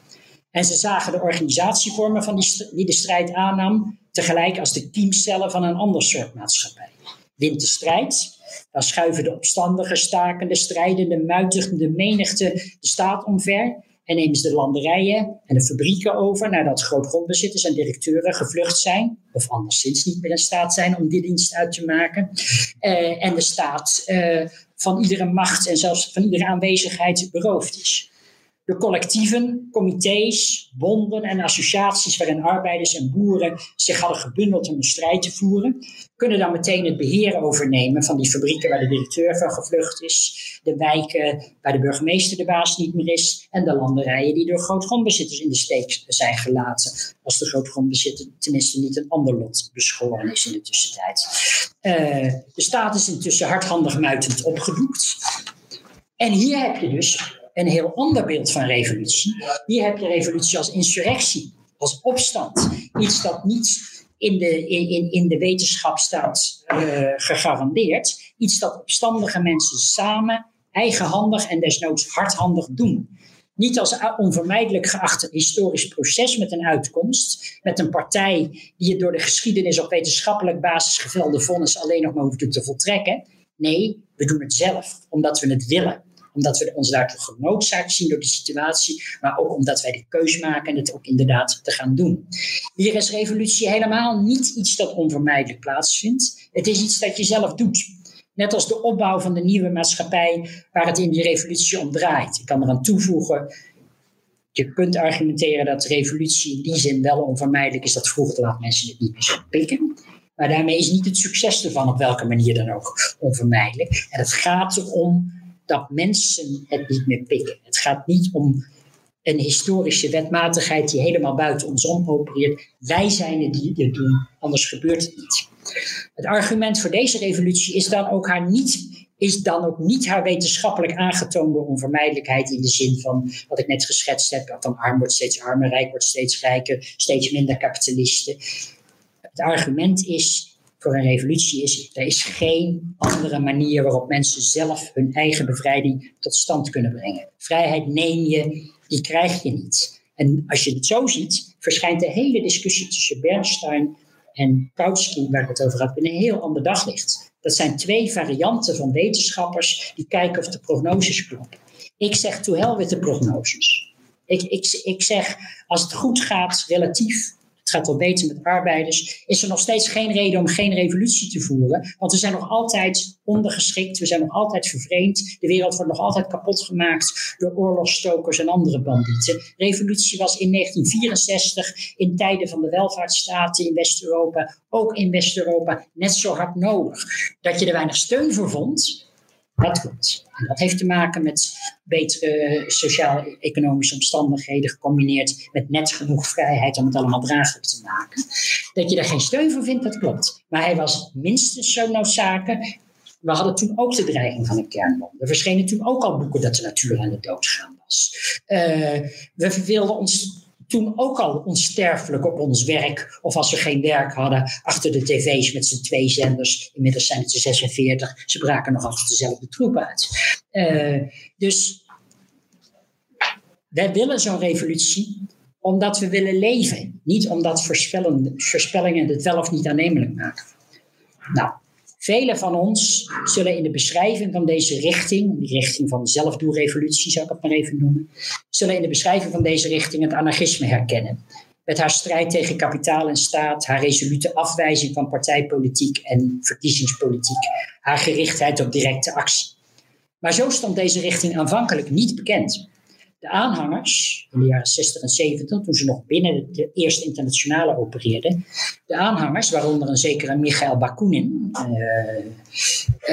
En ze zagen de organisatievormen van die, die de strijd aannam tegelijk als de kiemcellen van een ander soort maatschappij. Wint de strijd, dan schuiven de opstandige, stakende, strijdende, muitigende menigte de staat omver en nemen ze de landerijen en de fabrieken over nadat grootgrondbezitters en directeuren gevlucht zijn. Of anderszins niet meer in staat zijn om die dienst uit te maken. Uh, en de staat uh, van iedere macht en zelfs van iedere aanwezigheid beroofd is. De collectieven, comité's, bonden en associaties waarin arbeiders en boeren zich hadden gebundeld om een strijd te voeren, kunnen dan meteen het beheer overnemen van die fabrieken waar de directeur van gevlucht is, de wijken waar de burgemeester de baas niet meer is en de landerijen die door grootgrondbezitters in de steek zijn gelaten, als de grootgrondbezitter tenminste niet een ander lot beschoren is in de tussentijd. Uh, de staat is intussen hardhandig muitend opgedoekt. En hier heb je dus een heel ander beeld van revolutie. Hier heb je revolutie als insurrectie, als opstand. Iets dat niet in de, in, in de wetenschap staat uh, gegarandeerd. Iets dat opstandige mensen samen, eigenhandig en desnoods hardhandig doen. Niet als onvermijdelijk geacht historisch proces met een uitkomst, met een partij die het door de geschiedenis op wetenschappelijk basis gevelde vonnis alleen nog maar hoeft te voltrekken. Nee, we doen het zelf, omdat we het willen omdat we ons daartoe genoodzaakt zien door de situatie, maar ook omdat wij de keus maken en het ook inderdaad te gaan doen. Hier is revolutie helemaal niet iets dat onvermijdelijk plaatsvindt. Het is iets dat je zelf doet. Net als de opbouw van de nieuwe maatschappij waar het in die revolutie om draait. Ik kan eraan toevoegen, je kunt argumenteren dat revolutie in die zin wel onvermijdelijk is dat vroeg te laat mensen het niet meer pikken. Maar daarmee is niet het succes ervan op welke manier dan ook onvermijdelijk. En het gaat erom dat mensen het niet meer pikken. Het gaat niet om een historische wetmatigheid die helemaal buiten ons om opereert. Wij zijn het die het doen, anders gebeurt het niet. Het argument voor deze revolutie is dan ook, haar niet, is dan ook niet haar wetenschappelijk aangetoonde onvermijdelijkheid in de zin van wat ik net geschetst heb, van arm wordt steeds armer, rijk wordt steeds rijker, steeds minder kapitalisten. Het argument is voor een revolutie is, er is geen andere manier waarop mensen zelf hun eigen bevrijding tot stand kunnen brengen. Vrijheid neem je, die krijg je niet. En als je het zo ziet, verschijnt de hele discussie tussen Bernstein en Kautsky, waar ik het over had, in een heel ander daglicht. Dat zijn twee varianten van wetenschappers die kijken of de prognoses kloppen. Ik zeg to hell de prognoses. Ik, ik, ik zeg, als het goed gaat, relatief, het gaat wel beter met arbeiders, is er nog steeds geen reden om geen revolutie te voeren. Want we zijn nog altijd ondergeschikt, we zijn nog altijd vervreemd. De wereld wordt nog altijd kapot gemaakt door oorlogsstokers en andere bandieten. Revolutie was in 1964, in tijden van de welvaartsstaten in West-Europa, ook in West-Europa, net zo hard nodig. Dat je er weinig steun voor vond, dat klopt. En dat heeft te maken met betere sociaal-economische omstandigheden gecombineerd met net genoeg vrijheid om het allemaal draaglijk te maken. Dat je daar geen steun voor vindt, dat klopt. Maar hij was minstens zo noodzakelijk. We hadden toen ook de dreiging van een kernbom. Er verschenen toen ook al boeken dat de natuur aan de dood gaan was. Uh, we wilden ons toen ook al onsterfelijk op ons werk, of als we geen werk hadden, achter de tv's met z'n twee zenders. Inmiddels zijn het er 46, ze braken nog altijd dezelfde troep uit. Uh, dus wij willen zo'n revolutie omdat we willen leven, niet omdat voorspellingen het wel of niet aannemelijk maken. Nou, Velen van ons zullen in de beschrijving van deze richting, die richting van zelfdoelrevolutie zou ik het maar even noemen, zullen in de beschrijving van deze richting het anarchisme herkennen. Met haar strijd tegen kapitaal en staat, haar resolute afwijzing van partijpolitiek en verkiezingspolitiek, haar gerichtheid op directe actie. Maar zo stond deze richting aanvankelijk niet bekend. De aanhangers in de jaren 60 en 70, toen ze nog binnen de Eerste Internationale opereerden, de aanhangers, waaronder een zekere Michael Bakunin, uh,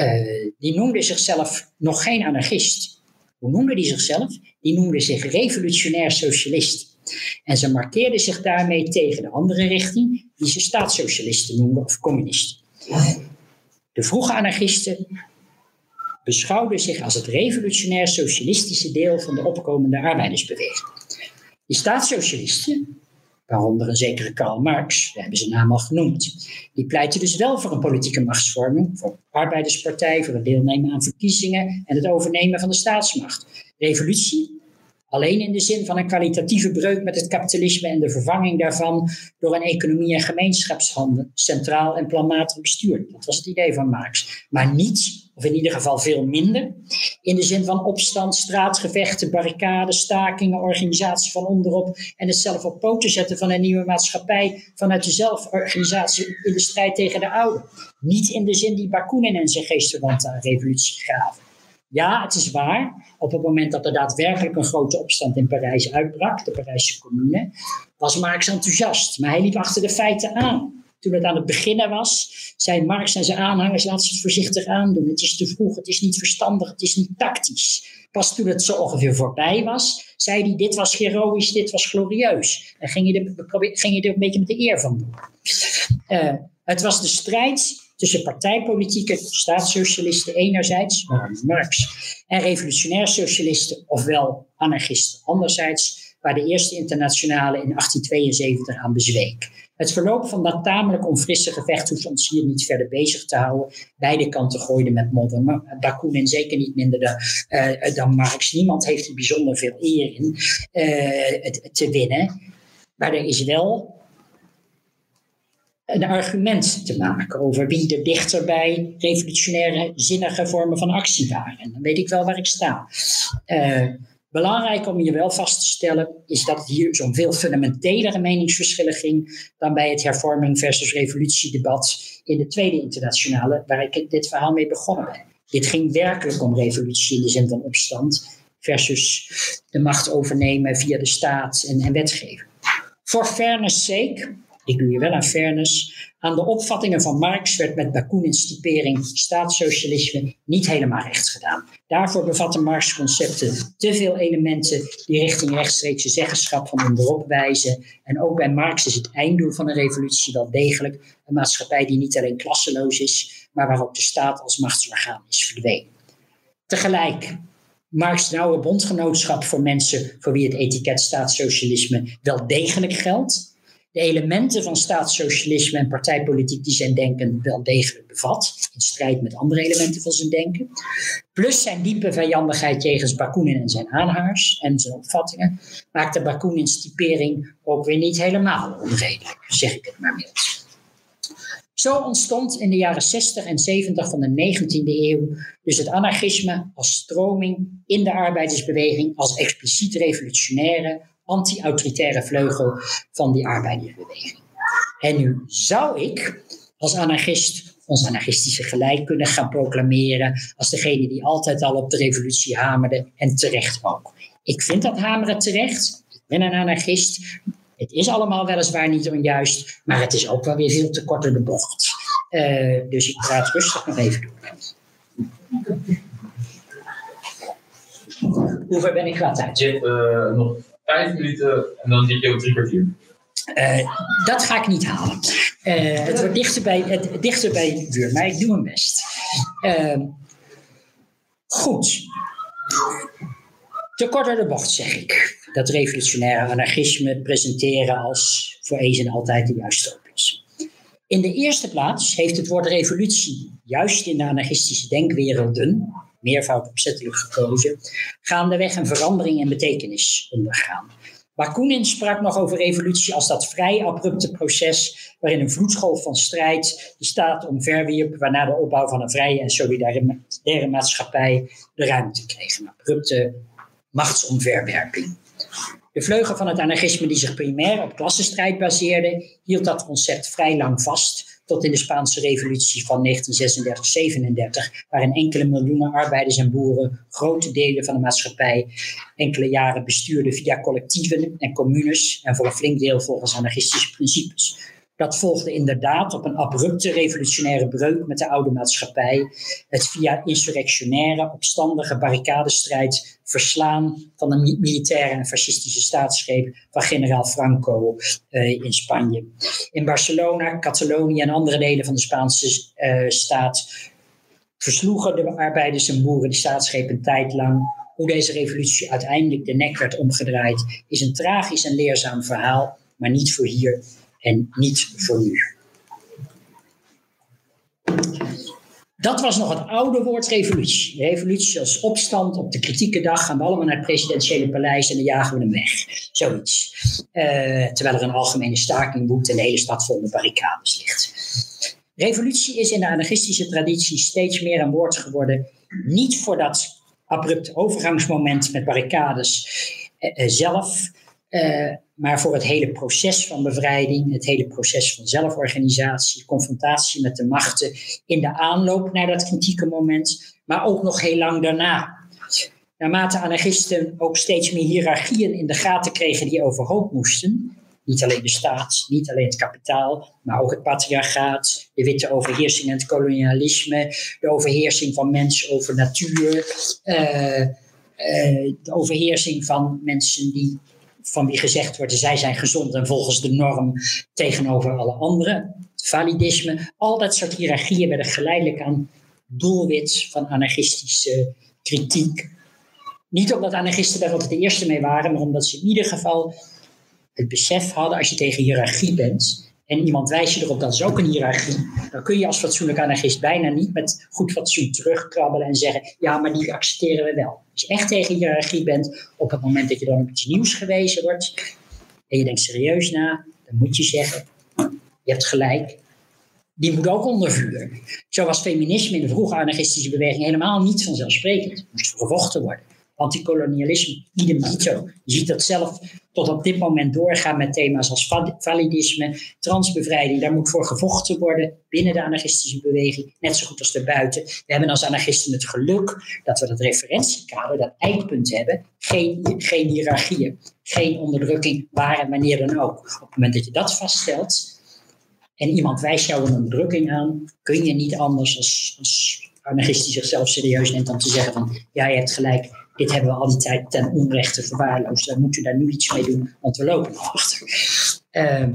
uh, die noemden zichzelf nog geen anarchist. Hoe noemden die zichzelf? Die noemden zich revolutionair socialist. En ze markeerden zich daarmee tegen de andere richting, die ze staatssocialisten noemden of communisten. De vroege anarchisten beschouwde zich als het revolutionair socialistische deel van de opkomende arbeidersbeweging. Die staatssocialisten, waaronder een zekere Karl Marx, we hebben zijn naam al genoemd, die pleiten dus wel voor een politieke machtsvorming, voor arbeiderspartij, voor het deelnemen aan verkiezingen en het overnemen van de staatsmacht. Revolutie Alleen in de zin van een kwalitatieve breuk met het kapitalisme en de vervanging daarvan door een economie- en gemeenschapshandel, centraal en planmatig bestuurd. Dat was het idee van Marx. Maar niet, of in ieder geval veel minder, in de zin van opstand, straatgevechten, barricades, stakingen, organisatie van onderop en het zelf op poten zetten van een nieuwe maatschappij vanuit de zelforganisatie in de strijd tegen de oude. Niet in de zin die Bakunin en zijn geestverwanten aan revolutie gaven. Ja, het is waar. Op het moment dat er daadwerkelijk een grote opstand in Parijs uitbrak, de Parijse commune, was Marx enthousiast. Maar hij liep achter de feiten aan. Toen het aan het beginnen was, zei Marx en zijn aanhangers: laat ze het voorzichtig aandoen. Het is te vroeg, het is niet verstandig, het is niet tactisch. Pas toen het zo ongeveer voorbij was, zei hij: dit was heroïs, dit was glorieus. En ging je er, ging je er een beetje met de eer van doen. Uh, het was de strijd tussen partijpolitieke staatssocialisten enerzijds, Marx, en revolutionair socialisten, ofwel anarchisten anderzijds, waar de Eerste Internationale in 1872 aan bezweek. Het verloop van dat tamelijk onfrisse gevecht hoeft ons hier niet verder bezig te houden. Beide kanten gooiden met modder. Maar Bakunin zeker niet minder de, uh, dan Marx. Niemand heeft er bijzonder veel eer in uh, te winnen. Maar er is wel een argument te maken over wie er dichter bij revolutionaire, zinnige vormen van actie waren. En dan weet ik wel waar ik sta. Uh, belangrijk om je wel vast te stellen is dat het hier zo'n veel fundamentelere meningsverschillen ging dan bij het hervorming versus revolutiedebat in de Tweede Internationale, waar ik dit verhaal mee begonnen ben. Dit ging werkelijk om revolutie in de zin van opstand versus de macht overnemen via de staat en, en wetgeving. For fairness sake ik doe je wel aan fairness. Aan de opvattingen van Marx werd met Bakunin's typering staatssocialisme niet helemaal recht gedaan. Daarvoor bevatten Marx concepten te veel elementen die richting rechtstreekse zeggenschap van onderop wijzen. En ook bij Marx is het einddoel van een revolutie wel degelijk een maatschappij die niet alleen klasseloos is, maar waar ook de staat als machtsorgaan is verdwenen. Tegelijk Marx' nauwe bondgenootschap voor mensen voor wie het etiket staatssocialisme wel degelijk geldt de elementen van staatssocialisme en partijpolitiek die zijn denken wel degelijk bevat, in strijd met andere elementen van zijn denken. Plus zijn diepe vijandigheid jegens Bakunin en zijn aanhangers en zijn opvattingen, maakte Bakunin's typering ook weer niet helemaal onredelijk, zeg ik het maar mild. Zo ontstond in de jaren 60 en 70 van de 19e eeuw dus het anarchisme als stroming in de arbeidersbeweging als expliciet revolutionaire, anti-autoritaire vleugel van die arbeidersbeweging. En nu zou ik als anarchist ons anarchistische gelijk kunnen gaan proclameren als degene die altijd al op de revolutie hamerde en terecht ook. Ik vind dat hameren terecht. Ik ben een anarchist. Het is allemaal weliswaar niet onjuist, maar het is ook wel weer veel te kort door de bocht. Uh, dus ik praat rustig nog even door. Hoeveel ben ik qua tijd? Je, uh, nog vijf minuten en dan zit je ook drie kwartier. Uh, dat ga ik niet halen. Uh, het wordt dichter bij, het, dichter bij het uur, maar ik doe mijn best. Uh, goed. Te kort door de bocht zeg ik dat revolutionaire anarchisme presenteren als voor eens en altijd de juiste oplossing. In de eerste plaats heeft het woord revolutie, juist in de anarchistische denkwerelden, meervoud opzettelijk gekozen, gaandeweg een verandering in betekenis ondergaan. Bakunin sprak nog over revolutie als dat vrij abrupte proces waarin een vloedgolf van strijd de staat omverwierp, waarna de opbouw van een vrije en solidaire maatschappij de ruimte kreeg. Een abrupte machtsomverwerping. De vleugel van het anarchisme die zich primair op klassenstrijd baseerde, hield dat concept vrij lang vast tot in de Spaanse revolutie van 1936-37, waarin enkele miljoenen arbeiders en boeren grote delen van de maatschappij enkele jaren bestuurden via collectieven en communes en voor een flink deel volgens anarchistische principes. Dat volgde inderdaad op een abrupte revolutionaire breuk met de oude maatschappij. Het via insurrectionaire, opstandige barricadestrijd verslaan van de militaire en fascistische staatsgreep van generaal Franco uh, in Spanje. In Barcelona, Catalonië en andere delen van de Spaanse uh, staat versloegen de arbeiders en boeren de staatsgreep een tijd lang. Hoe deze revolutie uiteindelijk de nek werd omgedraaid, is een tragisch en leerzaam verhaal, maar niet voor hier en niet voor nu. Dat was nog het oude woord revolutie. revolutie als opstand op de kritieke dag gaan we allemaal naar het presidentiële paleis en dan jagen we hem weg. Zoiets. Uh, terwijl er een algemene staking woedt en de hele stad vol met barricades ligt. Revolutie is in de anarchistische traditie steeds meer een woord geworden. Niet voor dat abrupt overgangsmoment met barricades uh, zelf, uh, maar voor het hele proces van bevrijding, het hele proces van zelforganisatie, confrontatie met de machten in de aanloop naar dat kritieke moment, maar ook nog heel lang daarna. Naarmate anarchisten ook steeds meer hiërarchieën in de gaten kregen die overhoop moesten, niet alleen de staat, niet alleen het kapitaal, maar ook het patriarchaat, de witte overheersing en het kolonialisme, de overheersing van mens over natuur, uh, uh, de overheersing van mensen die van wie gezegd wordt, zij zijn gezond en volgens de norm tegenover alle anderen. validisme, al dat soort hiërarchieën werden geleidelijk aan doelwit van anarchistische kritiek. Niet omdat anarchisten daar altijd de eerste mee waren, maar omdat ze in ieder geval het besef hadden, als je tegen hiërarchie bent, en iemand wijst je erop dat is ook een hiërarchie, dan kun je als fatsoenlijk anarchist bijna niet met goed fatsoen terugkrabbelen en zeggen, ja, maar die accepteren we wel. Als je echt tegen hiërarchie bent, op het moment dat je dan op iets nieuws gewezen wordt, en je denkt serieus na, dan moet je zeggen, je hebt gelijk, die moet ook onder vuur. Zo was feminisme in de vroege anarchistische beweging helemaal niet vanzelfsprekend. Het moest gevochten worden anticolonialisme, idem dito. Je ziet dat zelf tot op dit moment doorgaan met thema's als validisme, transbevrijding. Daar moet voor gevochten worden binnen de anarchistische beweging, net zo goed als daarbuiten. We hebben als anarchisten het geluk dat we dat referentiekader, dat eikpunt hebben. Geen, geen hiërarchieën, geen onderdrukking, waar en wanneer dan ook. Op het moment dat je dat vaststelt en iemand wijst jou een onderdrukking aan, kun je niet anders als, als anarchist die zichzelf serieus neemt dan te zeggen van ja, je hebt gelijk, dit hebben we al die tijd ten onrechte verwaarloosd. Dan moet u daar nu iets mee doen, want we lopen achter. Uh,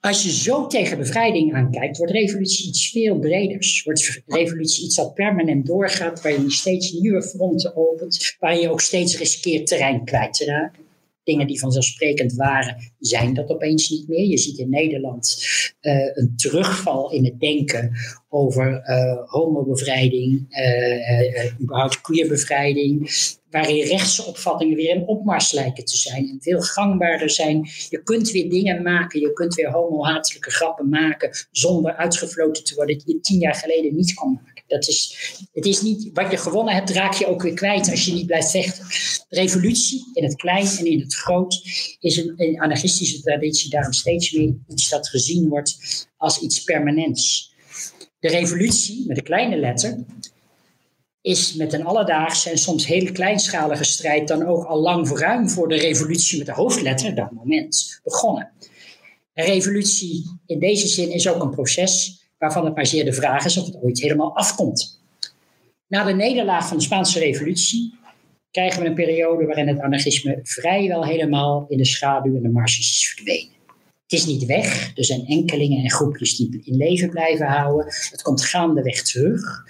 als je zo tegen bevrijding aankijkt, wordt revolutie iets veel breders. Wordt revolutie iets dat permanent doorgaat, waar je steeds nieuwe fronten opent, waar je ook steeds riskeert terrein kwijt te raken dingen die vanzelfsprekend waren, zijn dat opeens niet meer. Je ziet in Nederland uh, een terugval in het denken over uh, homobevrijding, uh, überhaupt queerbevrijding, waarin rechtse opvattingen weer in opmars lijken te zijn en veel gangbaarder zijn. Je kunt weer dingen maken, je kunt weer homohatelijke grappen maken zonder uitgefloten te worden die je tien jaar geleden niet kon maken. Dat is, het is niet, wat je gewonnen hebt, raak je ook weer kwijt als je niet blijft vechten. Revolutie in het klein en in het groot is een, een anarchistische traditie daarom steeds meer iets dat gezien wordt als iets permanents. De revolutie, met een kleine letter, is met een alledaagse en soms heel kleinschalige strijd dan ook al lang ruim voor de revolutie met de hoofdletter, dat moment, begonnen. Een revolutie in deze zin is ook een proces waarvan het maar zeer de vraag is of het ooit helemaal afkomt. Na de nederlaag van de Spaanse Revolutie krijgen we een periode waarin het anarchisme vrijwel helemaal in de schaduw en de marges is verdwenen. Het is niet weg, er zijn enkelingen en groepjes die in leven blijven houden. Het komt gaandeweg terug.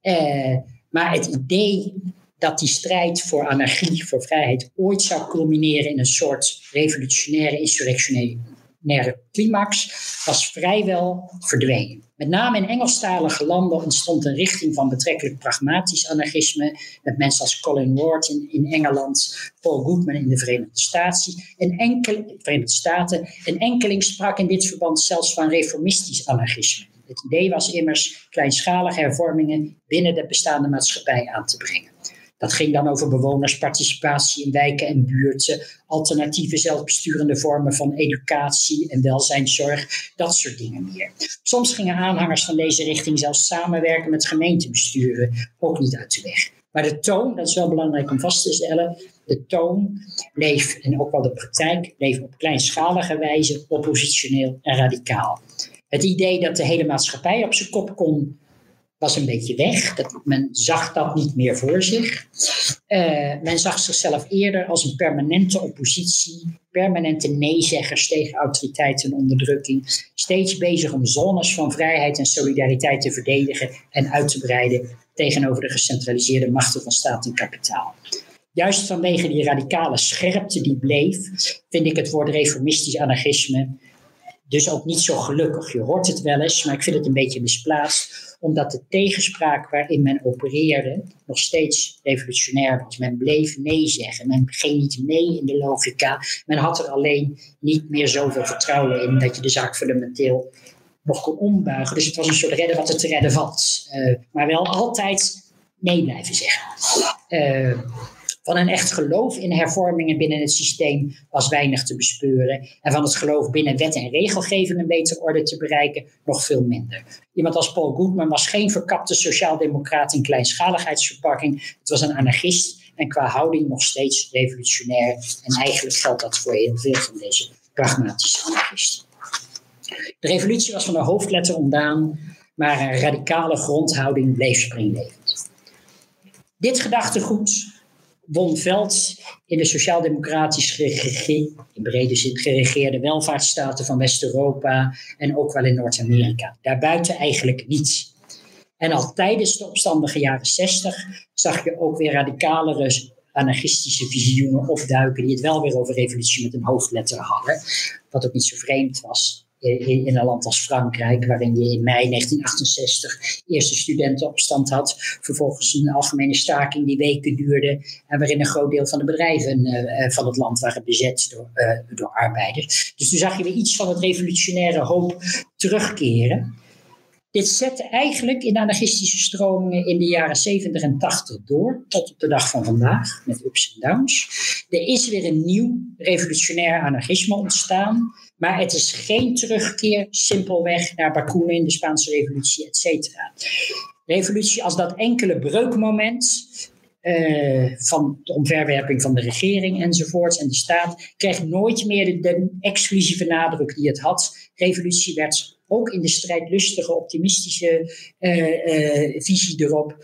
Eh, maar het idee dat die strijd voor anarchie, voor vrijheid, ooit zou culmineren in een soort revolutionaire, insurrectionaire climax, was vrijwel verdwenen. Met name in Engelstalige landen ontstond een richting van betrekkelijk pragmatisch anarchisme, met mensen als Colin Ward in, Engeland, Paul Goodman in de Verenigde Staten, en enkel, Verenigde Staten. En enkeling sprak in dit verband zelfs van reformistisch anarchisme. Het idee was immers kleinschalige hervormingen binnen de bestaande maatschappij aan te brengen. Dat ging dan over bewonersparticipatie in wijken en buurten, alternatieve zelfbesturende vormen van educatie en welzijnszorg, dat soort dingen meer. Soms gingen aanhangers van deze richting zelfs samenwerken met gemeentebesturen, ook niet uit de weg. Maar de toon, dat is wel belangrijk om vast te stellen, de toon bleef, en ook wel de praktijk, bleef op kleinschalige wijze oppositioneel en radicaal. Het idee dat de hele maatschappij op zijn kop kon was een beetje weg. Dat, men zag dat niet meer voor zich. Uh, men zag zichzelf eerder als een permanente oppositie, permanente neezeggers tegen autoriteit en onderdrukking, steeds bezig om zones van vrijheid en solidariteit te verdedigen en uit te breiden tegenover de gecentraliseerde machten van staat en kapitaal. Juist vanwege die radicale scherpte die bleef, vind ik het woord reformistisch anarchisme dus ook niet zo gelukkig. Je hoort het wel eens, maar ik vind het een beetje misplaatst omdat de tegenspraak waarin men opereerde nog steeds revolutionair was. Men bleef nee zeggen. Men ging niet mee in de logica. Men had er alleen niet meer zoveel vertrouwen in dat je de zaak fundamenteel nog kon ombuigen. Dus het was een soort redden wat er te redden valt. Uh, maar wel altijd nee blijven zeggen. Uh, van een echt geloof in hervormingen binnen het systeem was weinig te bespeuren. En van het geloof binnen wet en regelgeving een betere orde te bereiken nog veel minder. Iemand als Paul Goodman was geen verkapte sociaaldemocraat in kleinschaligheidsverpakking. Het was een anarchist en qua houding nog steeds revolutionair. En eigenlijk geldt dat voor heel veel van deze pragmatische anarchisten. De revolutie was van een hoofdletter ontdaan, maar een radicale grondhouding bleef springlevend. Dit gedachtegoed won veld in de sociaal-democratisch in brede zin geregeerde welvaartsstaten van West-Europa en ook wel in Noord-Amerika. Daarbuiten eigenlijk niets. En al tijdens de opstandige jaren 60 zag je ook weer radicalere anarchistische visioenen opduiken die het wel weer over revolutie met een hoofdletter hadden. Wat ook niet zo vreemd was in, een land als Frankrijk, waarin je in mei 1968 eerste studentenopstand had, vervolgens een algemene staking die weken duurde en waarin een groot deel van de bedrijven uh, van het land waren bezet door, uh, door arbeiders. Dus toen zag je weer iets van het revolutionaire hoop terugkeren. Dit zette eigenlijk in anarchistische stromingen in de jaren 70 en 80 door, tot op de dag van vandaag, met ups en downs. Er is weer een nieuw revolutionair anarchisme ontstaan, maar het is geen terugkeer simpelweg naar Bakunin in de Spaanse revolutie, et cetera. Revolutie als dat enkele breukmoment uh, van de omverwerping van de regering enzovoorts en de staat, kreeg nooit meer de, exclusieve nadruk die het had. Revolutie werd ook in de strijdlustige, optimistische uh, uh, visie erop,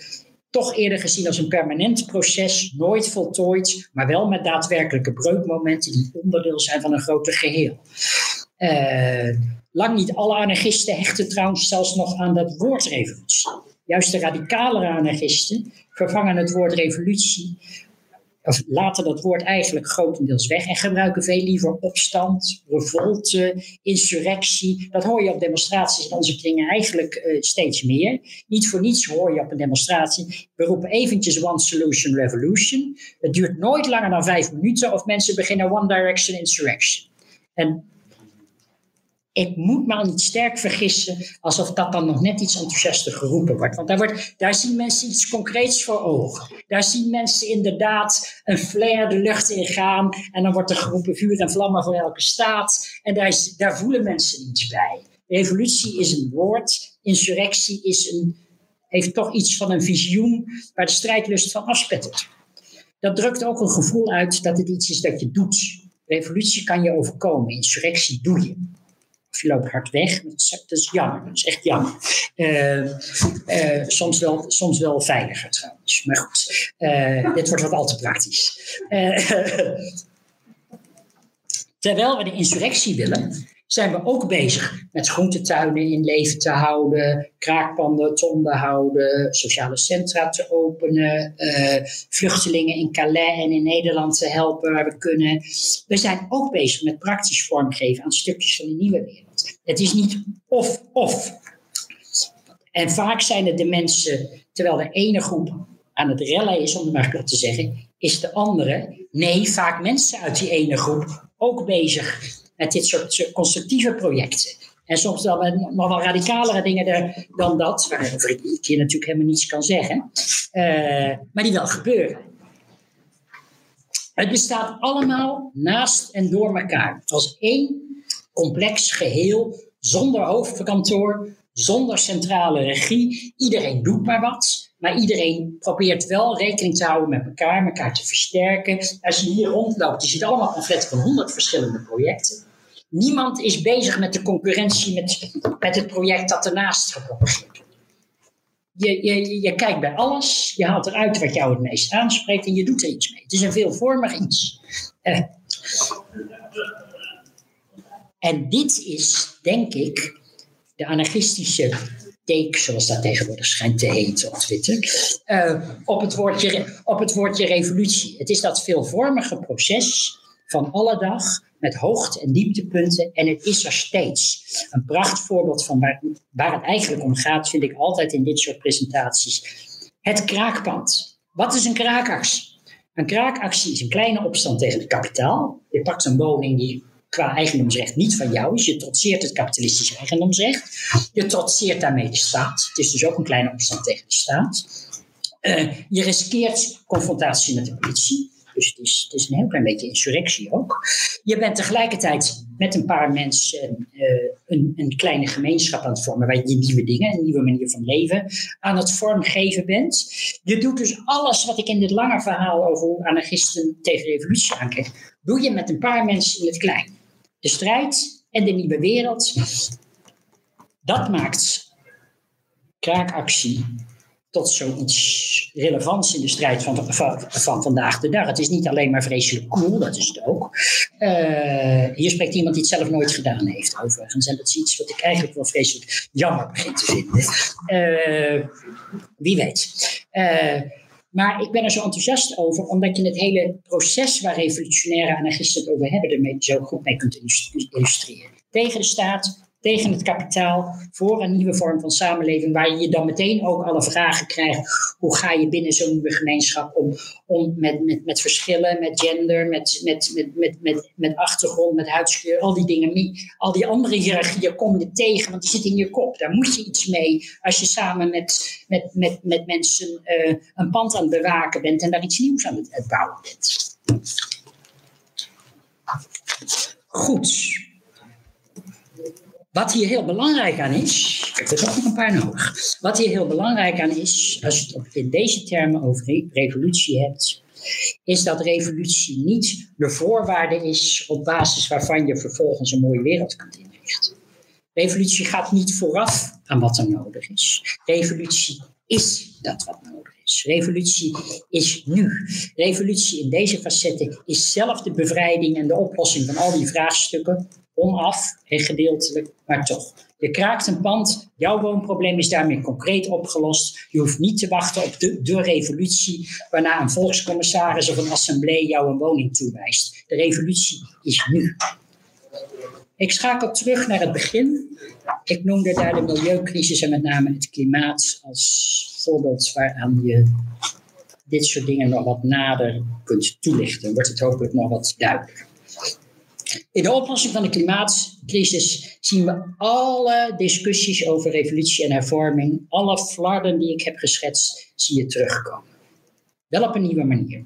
toch eerder gezien als een permanent proces, nooit voltooid, maar wel met daadwerkelijke breukmomenten die onderdeel zijn van een groter geheel. Uh, lang niet alle anarchisten hechten trouwens zelfs nog aan dat woord revolutie. Juist de radicalere anarchisten vervangen het woord revolutie of laten dat woord eigenlijk grotendeels weg en gebruiken veel liever opstand, revolte, insurrectie. Dat hoor je op demonstraties in onze kringen eigenlijk uh, steeds meer. Niet voor niets hoor je op een demonstratie, we roepen eventjes One Solution Revolution. Het duurt nooit langer dan vijf minuten of mensen beginnen One Direction Insurrection. En ik moet me al niet sterk vergissen alsof dat dan nog net iets enthousiaster geroepen wordt. Want daar, wordt, daar zien mensen iets concreets voor ogen. Daar zien mensen inderdaad een flare de lucht in gaan. En dan wordt er geroepen vuur en vlammen voor elke staat. En daar, daar voelen mensen iets bij. Revolutie is een woord. Insurrectie is een, heeft toch iets van een visioen waar de strijdlust van afspettert. Dat drukt ook een gevoel uit dat het iets is dat je doet. Revolutie kan je overkomen. Insurrectie doe je loopt hard weg. Dat is, jammer, dat is echt jammer. Uh, uh, soms, wel, soms wel veiliger trouwens. Maar goed, uh, dit wordt wat al te praktisch. terwijl we de insurrectie willen, zijn we ook bezig met groentetuinen in leven te houden, kraakpanden te onderhouden, sociale centra te openen, vluchtelingen in Calais en in Nederland te helpen waar we kunnen. We zijn ook bezig met praktisch vormgeven aan stukjes van de nieuwe wereld. Het is niet of-of. En vaak zijn het de mensen, terwijl de ene groep aan het rellen is, om het maar te zeggen, is de andere, nee, vaak mensen uit die ene groep ook bezig met dit soort constructieve projecten. En soms met nog wel radicalere dingen dan dat, waarover ik hier natuurlijk helemaal niets kan zeggen, uh, maar die wel gebeuren. Het bestaat allemaal naast en door elkaar, als één complex geheel, zonder hoofdkantoor, zonder centrale regie. Iedereen doet maar wat. Maar iedereen probeert wel rekening te houden met elkaar, elkaar te versterken. Als je hier rondloopt, je ziet allemaal pamfletten van honderd verschillende projecten. Niemand is bezig met de concurrentie met, met het project dat ernaast gekomen wordt. Je, je, je kijkt bij alles, je haalt eruit wat jou het meest aanspreekt en je doet er iets mee. Het is een veelvormig iets. Eh. En dit is, denk ik, de anarchistische take, zoals dat tegenwoordig schijnt te heten op Twitter, uh, op, het woordje, op het woordje revolutie. Het is dat veelvormige proces van alle dag met hoogte- en dieptepunten en het is er steeds. Een prachtvoorbeeld van waar, waar het eigenlijk om gaat, vind ik altijd in dit soort presentaties. Het kraakpand. Wat is een kraakactie? Een kraakactie is een kleine opstand tegen het kapitaal. Je pakt een woning die qua eigendomsrecht niet van jou is. Je trotseert het kapitalistische eigendomsrecht. Je trotseert daarmee de staat. Het is dus ook een kleine opstand tegen de staat. Uh, je riskeert confrontatie met de politie. Dus het is, het is een heel klein beetje insurrectie ook. Je bent tegelijkertijd met een paar mensen uh, een, een, kleine gemeenschap aan het vormen, waar je nieuwe dingen, een nieuwe manier van leven aan het vormgeven bent. Je doet dus alles wat ik in dit lange verhaal over hoe anarchisten tegen revolutie aankijken, doe je met een paar mensen in het klein. De strijd en de nieuwe wereld, dat maakt kraakactie tot zoiets relevants in de strijd van, van, van, vandaag de dag. Het is niet alleen maar vreselijk cool, dat is het ook. Uh, hier spreekt iemand die het zelf nooit gedaan heeft, overigens. En dat is iets wat ik eigenlijk wel vreselijk jammer begin te vinden. Uh, wie weet. Uh, maar ik ben er zo enthousiast over, omdat je het hele proces waar revolutionaire anarchisten het over hebben, ermee zo goed mee kunt illustreren. Tegen de staat, tegen het kapitaal, voor een nieuwe vorm van samenleving, waar je dan meteen ook alle vragen krijgt. Hoe ga je binnen zo'n nieuwe gemeenschap om, om met, met, met verschillen, met gender, met, met, met, met, met, met achtergrond, met huidskleur, al die dingen, al die andere hiërarchieën kom je tegen, want die zitten in je kop. Daar moet je iets mee als je samen met, met, met, met mensen uh, een pand aan het bewaken bent en daar iets nieuws aan het bouwen bent. Goed. Wat hier heel belangrijk aan is, ik heb er toch nog een paar nodig. Wat hier heel belangrijk aan is, als je het in deze termen over revolutie hebt, is dat revolutie niet de voorwaarde is op basis waarvan je vervolgens een mooie wereld kunt inrichten. Revolutie gaat niet vooraf aan wat er nodig is. Revolutie is dat wat nodig is. Revolutie is nu. Revolutie in deze facetten is zelf de bevrijding en de oplossing van al die vraagstukken onaf en gedeeltelijk, maar toch. Je kraakt een pand, jouw woonprobleem is daarmee concreet opgelost. Je hoeft niet te wachten op de, de revolutie, waarna een volkscommissaris of een assemblee jou een woning toewijst. De revolutie is nu. Ik schakel terug naar het begin. Ik noemde daar de milieucrisis en met name het klimaat als voorbeeld waaraan je dit soort dingen nog wat nader kunt toelichten. Wordt het hopelijk nog wat duidelijker. In de oplossing van de klimaatcrisis zien we alle discussies over revolutie en hervorming, alle flarden die ik heb geschetst, zie je terugkomen. Wel op een nieuwe manier.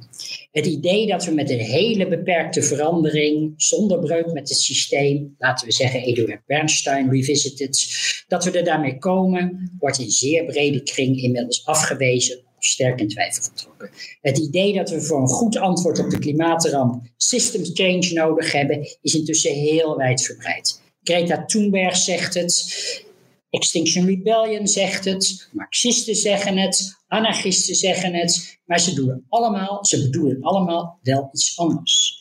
Het idee dat we met een hele beperkte verandering, zonder breuk met het systeem, laten we zeggen Eduard Bernstein revisited, dat we er daarmee komen, wordt in zeer brede kring inmiddels afgewezen sterk in twijfel getrokken. Het idee dat we voor een goed antwoord op de klimaatramp systems change nodig hebben, is intussen heel wijdverbreid. Greta Thunberg zegt het, Extinction Rebellion zegt het, Marxisten zeggen het, anarchisten zeggen het, maar ze doen allemaal, ze bedoelen allemaal wel iets anders.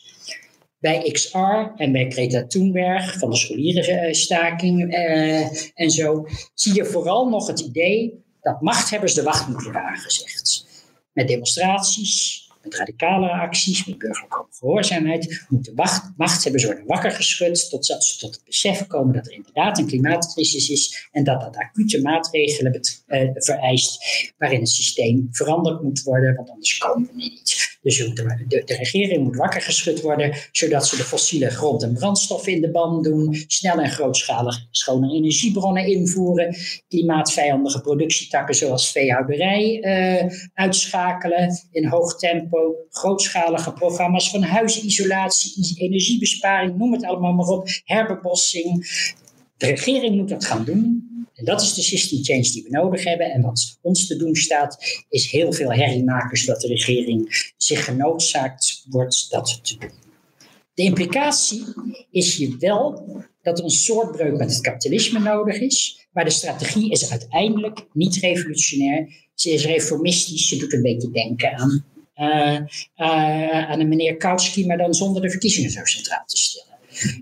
bij XR en bij Greta Thunberg van de scholierenstaking uh, en zo, zie je vooral nog het idee dat machthebbers de wacht moeten worden aangezegd. Met demonstraties, met radicale acties, met burgerlijke gehoorzaamheid, moeten wacht, machthebbers worden wakker geschud totdat ze tot het besef komen dat er inderdaad een klimaatcrisis is en dat dat acute maatregelen uh, vereist waarin het systeem veranderd moet worden, want anders komen we niet. Dus de, regering moet wakker geschud worden, zodat ze de fossiele grond- en brandstoffen in de ban doen, snel en grootschalig schone energiebronnen invoeren, klimaatvijandige productietakken zoals veehouderij uh, uitschakelen in hoog tempo, grootschalige programma's van huisisolatie, energiebesparing, noem het allemaal maar op, herbebossing. De regering moet dat gaan doen. En dat is de system change die we nodig hebben. En wat ons te doen staat, is heel veel herrie maken, zodat de regering zich genoodzaakt wordt dat te doen. De implicatie is hier wel dat er een soort breuk met het kapitalisme nodig is. Maar de strategie is uiteindelijk niet revolutionair. Ze is reformistisch. Ze doet een beetje denken aan, uh, uh, aan een meneer Kautsky, maar dan zonder de verkiezingen zo centraal te stellen.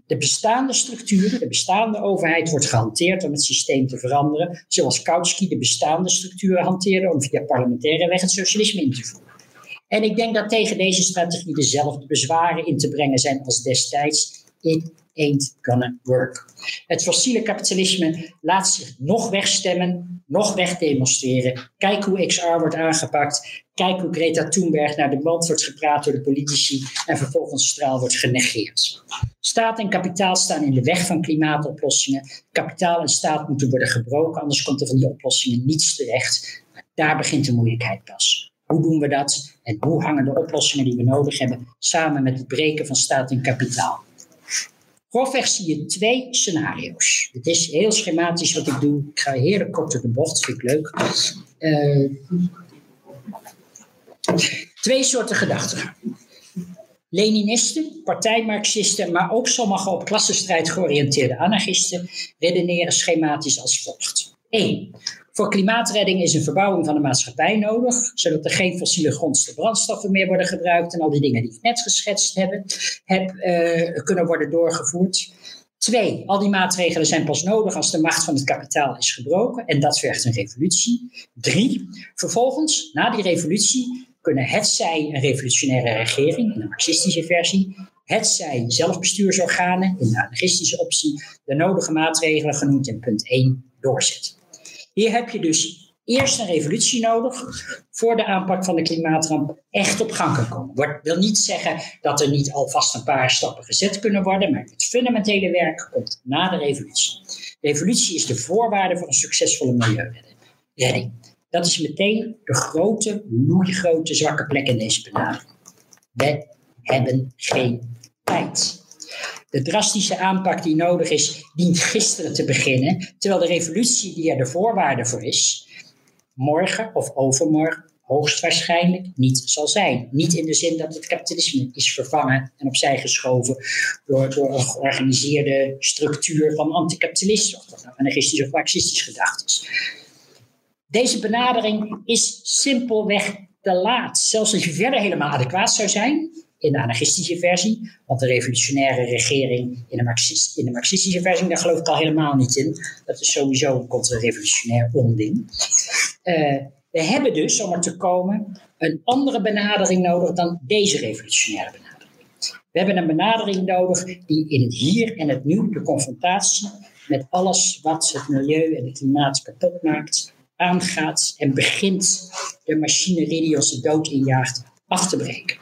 De bestaande structuren, de bestaande overheid wordt gehanteerd om het systeem te veranderen, zoals Kautsky de bestaande structuren hanteerde om via parlementaire weg het socialisme in te voeren. En ik denk dat tegen deze strategie dezelfde bezwaren in te brengen zijn als destijds. Ain't gonna work. Het fossiele kapitalisme laat zich nog wegstemmen, nog wegdemonstreren. Kijk hoe XR wordt aangepakt. Kijk hoe Greta Thunberg naar de mand wordt gepraat door de politici en vervolgens straal wordt genegeerd. Staat en kapitaal staan in de weg van klimaatoplossingen. Kapitaal en staat moeten worden gebroken, anders komt er van die oplossingen niets terecht. Daar begint de moeilijkheid pas. Hoe doen we dat? En hoe hangen de oplossingen die we nodig hebben samen met het breken van staat en kapitaal? Grofweg zie je twee scenario's. Het is heel schematisch wat ik doe. Ik ga heerlijk kort door de bocht, vind ik leuk. Uh, twee soorten gedachten. Leninisten, partijmarxisten, maar ook sommige op klassenstrijd georiënteerde anarchisten redeneren schematisch als volgt. 1. Voor klimaatredding is een verbouwing van de maatschappij nodig, zodat er geen fossiele grondstoffen brandstoffen meer worden gebruikt en al die dingen die ik net geschetst heb, heb uh, kunnen worden doorgevoerd. Twee, al die maatregelen zijn pas nodig als de macht van het kapitaal is gebroken en dat vergt een revolutie. Drie, vervolgens, na die revolutie, kunnen hetzij een revolutionaire regering, in de marxistische versie, hetzij zelfbestuursorganen, in de anarchistische optie, de nodige maatregelen genoemd in punt 1 doorzetten. Hier heb je dus eerst een revolutie nodig voor de aanpak van de klimaatramp echt op gang kan komen. Dat wil niet zeggen dat er niet alvast een paar stappen gezet kunnen worden, maar het fundamentele werk komt na de revolutie. Revolutie is de voorwaarde voor een succesvolle milieuredding. Dat is meteen de grote, loeigrote zwakke plek in deze benadering. We hebben geen tijd. De drastische aanpak die nodig is, dient gisteren te beginnen, terwijl de revolutie die er de voorwaarde voor is, morgen of overmorgen hoogstwaarschijnlijk niet zal zijn. Niet in de zin dat het kapitalisme is vervangen en opzij geschoven door, een georganiseerde structuur van anticapitalisme, of dat nou anarchistisch of marxistisch gedacht is. Deze benadering is simpelweg te laat. Zelfs als je verder helemaal adequaat zou zijn, in de anarchistische versie, want de revolutionaire regering in de, in de marxistische versie, daar geloof ik al helemaal niet in. Dat is sowieso een contra-revolutionair onding. Uh, we hebben dus, om er te komen, een andere benadering nodig dan deze revolutionaire benadering. We hebben een benadering nodig die in het hier en het nu de confrontatie met alles wat het milieu en het klimaat kapot maakt, aangaat en begint de machinerie die ons de dood injaagt af te breken.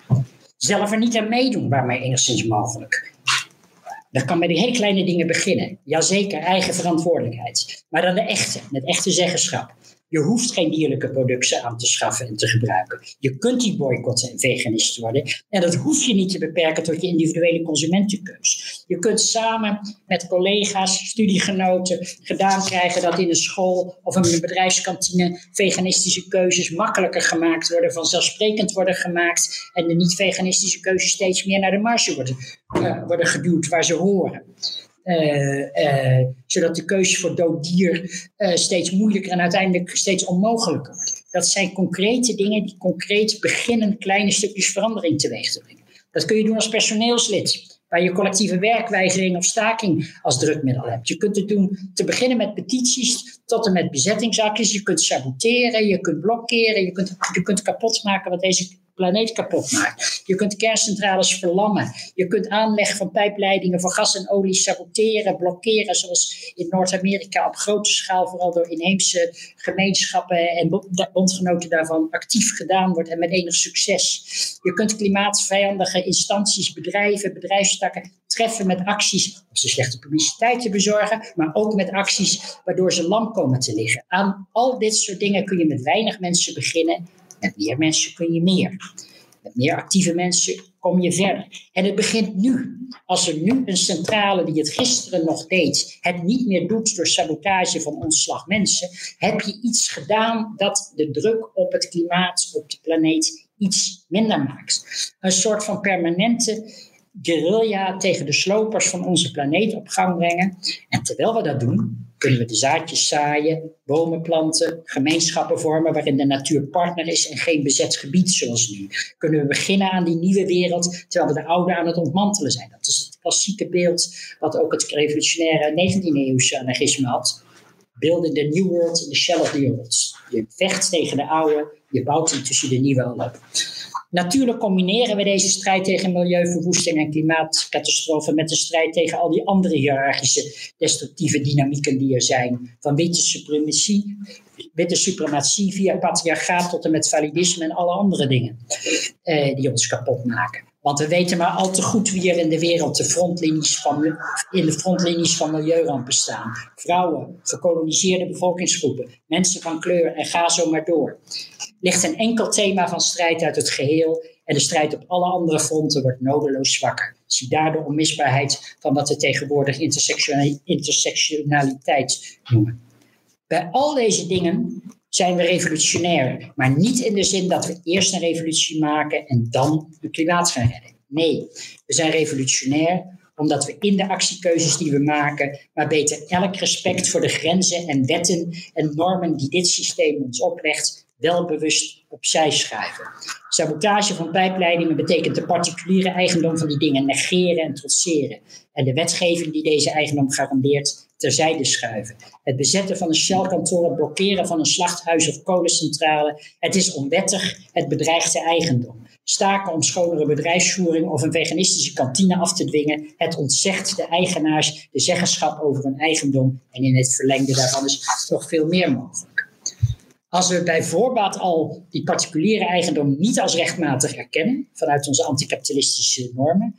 Zelf er niet aan meedoen, waarmee enigszins mogelijk. Dat kan bij die hele kleine dingen beginnen. Jazeker, eigen verantwoordelijkheid. Maar dan de echte, met echte zeggenschap. Je hoeft geen dierlijke producten aan te schaffen en te gebruiken. Je kunt die boycotten en veganist worden. En dat hoef je niet te beperken tot je individuele consumentenkeus. Je kunt samen met collega's, studiegenoten gedaan krijgen dat in een school of in een bedrijfskantine veganistische keuzes makkelijker gemaakt worden, vanzelfsprekend worden gemaakt. En de niet-veganistische keuzes steeds meer naar de marge worden, uh, worden geduwd waar ze horen. Uh, uh, zodat de keuze voor dood dier uh, steeds moeilijker en uiteindelijk steeds onmogelijker wordt. Dat zijn concrete dingen die concreet beginnen kleine stukjes verandering teweeg te brengen. Dat kun je doen als personeelslid. waar je collectieve werkweigering of staking als drukmiddel hebt. Je kunt het doen te beginnen met petities tot en met bezettingsacties. Je kunt saboteren, je kunt blokkeren, je kunt, je kunt kapot maken wat deze planeet kapot maakt. Je kunt kerncentrales verlammen. Je kunt aanleg van pijpleidingen voor gas en olie saboteren, blokkeren, zoals in Noord-Amerika op grote schaal, vooral door inheemse gemeenschappen en bondgenoten daarvan actief gedaan wordt en met enig succes. Je kunt klimaatvijandige instanties, bedrijven, bedrijfstakken treffen met acties om ze slechte publiciteit te bezorgen, maar ook met acties waardoor ze lam komen te liggen. Aan al dit soort dingen kun je met weinig mensen beginnen met meer mensen kun je meer. Met meer actieve mensen kom je verder. En het begint nu. Als er nu een centrale die het gisteren nog deed, het niet meer doet door sabotage van ontslag mensen, heb je iets gedaan dat de druk op het klimaat, op de planeet, iets minder maakt. Een soort van permanente guerrilla tegen de slopers van onze planeet op gang brengen. En terwijl we dat doen, kunnen we de zaadjes zaaien, bomen planten, gemeenschappen vormen waarin de natuur partner is en geen bezet gebied zoals nu. Kunnen we beginnen aan die nieuwe wereld terwijl we de oude aan het ontmantelen zijn. Dat is het klassieke beeld wat ook het revolutionaire 19e-eeuwse anarchisme had. Building the new world in the shell of the old. Je vecht tegen de oude, je bouwt intussen de nieuwe op. Natuurlijk combineren we deze strijd tegen milieuverwoesting en klimaatcatastrofen met de strijd tegen al die andere hiërarchische destructieve dynamieken die er zijn. Van witte suprematie, witte suprematie via patriarchaat tot en met validisme en alle andere dingen eh, die ons kapot maken. Want we weten maar al te goed wie er in de wereld de van, in de frontlinies van milieurampen staan. Vrouwen, gekoloniseerde bevolkingsgroepen, mensen van kleur en ga zo maar door. Ligt een enkel thema van strijd uit het geheel en de strijd op alle andere fronten wordt nodeloos zwakker. Zie daar de onmisbaarheid van wat we tegenwoordig intersectionaliteit noemen. Bij al deze dingen zijn we revolutionair. Maar niet in de zin dat we eerst een revolutie maken en dan het klimaat gaan redden. Nee, we zijn revolutionair omdat we in de actiekeuzes die we maken, maar beter elk respect voor de grenzen en wetten en normen die dit systeem ons oplegt, wel bewust opzij schuiven. Sabotage van pijpleidingen betekent de particuliere eigendom van die dingen negeren en trotseren. En de wetgeving die deze eigendom garandeert, terzijde schuiven. Het bezetten van een Shell-kantoor, het blokkeren van een slachthuis of kolencentrale. Het is onwettig, het bedreigt de eigendom. Staken om schonere bedrijfsvoering of een veganistische kantine af te dwingen. Het ontzegt de eigenaars de zeggenschap over hun eigendom. En in het verlengde daarvan is nog veel meer mogelijk. Als we bij voorbaat al die particuliere eigendom niet als rechtmatig erkennen, vanuit onze anticapitalistische normen,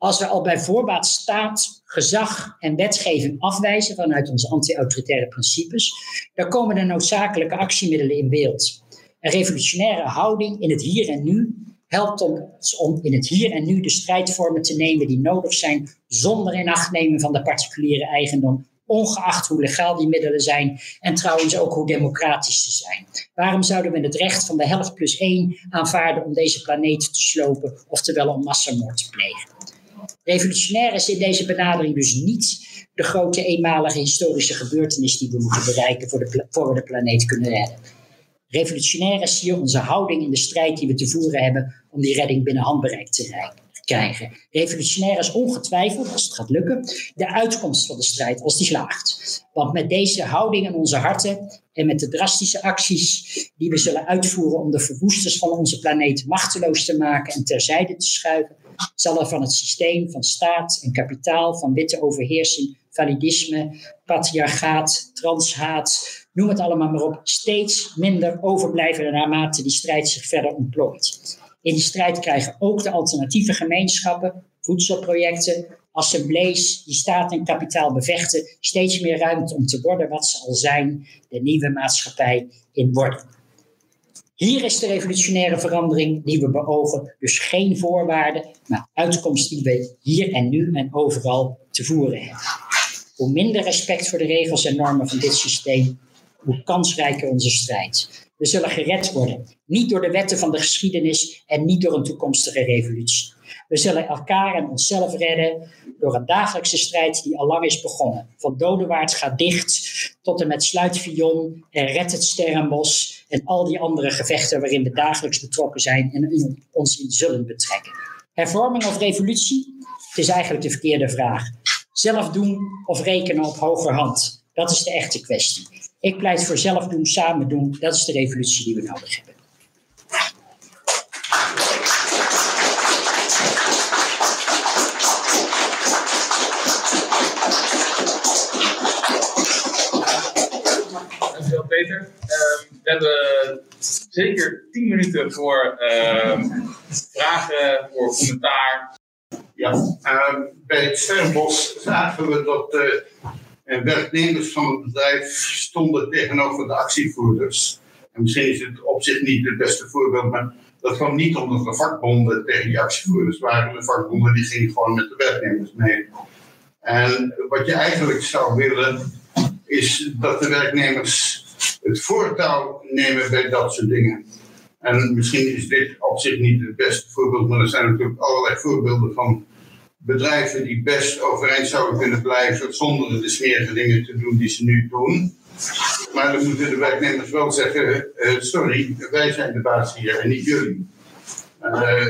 als we al bij voorbaat staat, gezag en wetgeving afwijzen vanuit onze anti-autoritaire principes, dan komen er noodzakelijke actiemiddelen in beeld. Een revolutionaire houding in het hier en nu helpt ons om in het hier en nu de strijdvormen te nemen die nodig zijn, zonder in acht nemen van de particuliere eigendom, ongeacht hoe legaal die middelen zijn en trouwens ook hoe democratisch ze zijn. Waarom zouden we het recht van de helft plus één aanvaarden om deze planeet te slopen, oftewel om massamoord te plegen? Revolutionair is in deze benadering dus niet de grote eenmalige historische gebeurtenis die we moeten bereiken voor, de, we de planeet kunnen redden. Revolutionair is hier onze houding in de strijd die we te voeren hebben om die redding binnen handbereik te krijgen. Revolutionair is ongetwijfeld, als het gaat lukken, de uitkomst van de strijd als die slaagt. Want met deze houding in onze harten en met de drastische acties die we zullen uitvoeren om de verwoesters van onze planeet machteloos te maken en terzijde te schuiven, zal er van het systeem van staat en kapitaal, van witte overheersing, validisme, patriarchaat, transhaat, noem het allemaal maar op, steeds minder overblijven naarmate die strijd zich verder ontplooit. In die strijd krijgen ook de alternatieve gemeenschappen, voedselprojecten, assemblees die staat en kapitaal bevechten, steeds meer ruimte om te worden wat ze al zijn, de nieuwe maatschappij in worden. Hier is de revolutionaire verandering die we beogen, dus geen voorwaarden, maar uitkomst die we hier en nu en overal te voeren hebben. Hoe minder respect voor de regels en normen van dit systeem, hoe kansrijker onze strijd. We zullen gered worden, niet door de wetten van de geschiedenis en niet door een toekomstige revolutie. We zullen elkaar en onszelf redden door een dagelijkse strijd die al lang is begonnen. Van Dodewaard gaat dicht tot en met Sluit Vion en Red het Sterrenbos en al die andere gevechten waarin we dagelijks betrokken zijn en ons in zullen betrekken. Hervorming of revolutie? Het is eigenlijk de verkeerde vraag. Zelf doen of rekenen op hogerhand? Dat is de echte kwestie. Ik pleit voor zelf doen, samen doen. Dat is de revolutie die we nodig hebben. Um, we hebben zeker 10 minuten voor um, vragen, voor commentaar. Ja, uh, bij het Sterrenbos zagen we dat de uh, werknemers van het bedrijf stonden tegenover de actievoerders. En misschien is het op zich niet het beste voorbeeld, maar dat kwam niet omdat de vakbonden tegen die actievoerders waren. De vakbonden die gingen gewoon met de werknemers mee. En wat je eigenlijk zou willen, is dat de werknemers het voortouw nemen bij dat soort dingen. En misschien is dit op zich niet het beste voorbeeld, maar er zijn natuurlijk allerlei voorbeelden van bedrijven die best overeind zouden kunnen blijven zonder de smerige dingen te doen die ze nu doen. Maar dan moeten de werknemers wel zeggen, uh, sorry, wij zijn de baas hier en niet jullie. Uh,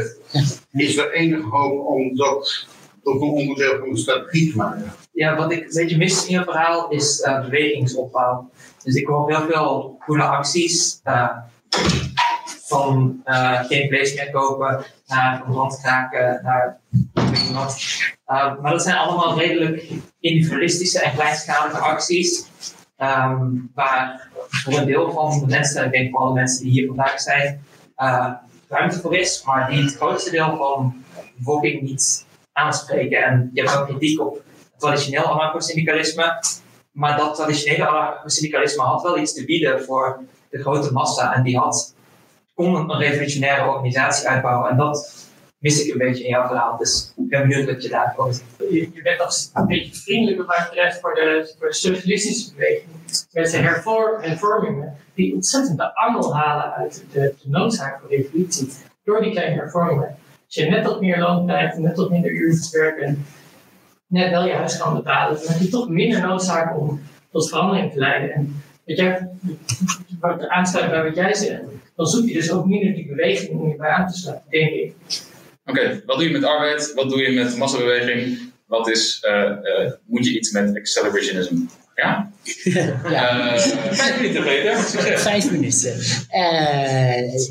is er enige hoop om dat tot een onderdeel van de strategie te maken? Ja, wat ik een beetje mis in je verhaal is uh, bewegingsopbouw. Dus ik hoor heel veel goede acties. van geen vlees meer kopen, naar land kraken, naar. Uh, maar dat zijn allemaal redelijk individualistische en kleinschalige acties. Um, waar voor een deel van de mensen, ik denk voor alle mensen die hier vandaag zijn, ruimte voor is, maar die het grootste deel van de bevolking niet aanspreken. En je hebt ook kritiek op traditioneel anarcho-syndicalisme, maar dat traditionele anarcho-syndicalisme had wel iets te bieden voor de grote massa en die had, kon een revolutionaire organisatie uitbouwen en dat mis ik een beetje in jouw verhaal. Dus ik ben benieuwd wat je daar komt. Je, je bent als een beetje vriendelijk wat mij betreft voor de, voor de socialistische beweging. Hervorm, hervormingen die ontzettend de angel halen uit de, noodzaak voor revolutie. Door die kleine hervormingen. Als je net wat meer loon krijgt, net wat minder uren te werken, net wel je huis kan betalen, dan heb je toch minder noodzaak om tot verandering te leiden. En wat jij, wat aansluit bij wat jij zegt, dan zoek je dus ook minder die beweging om je bij aan te sluiten, denk ik. Oké, wat doe je met arbeid? Wat doe je met massabeweging? Wat is, uh, uh, moet je iets met accelerationism? Ja? ja. Uh, vijf minuten, Peter. Vijf minuten.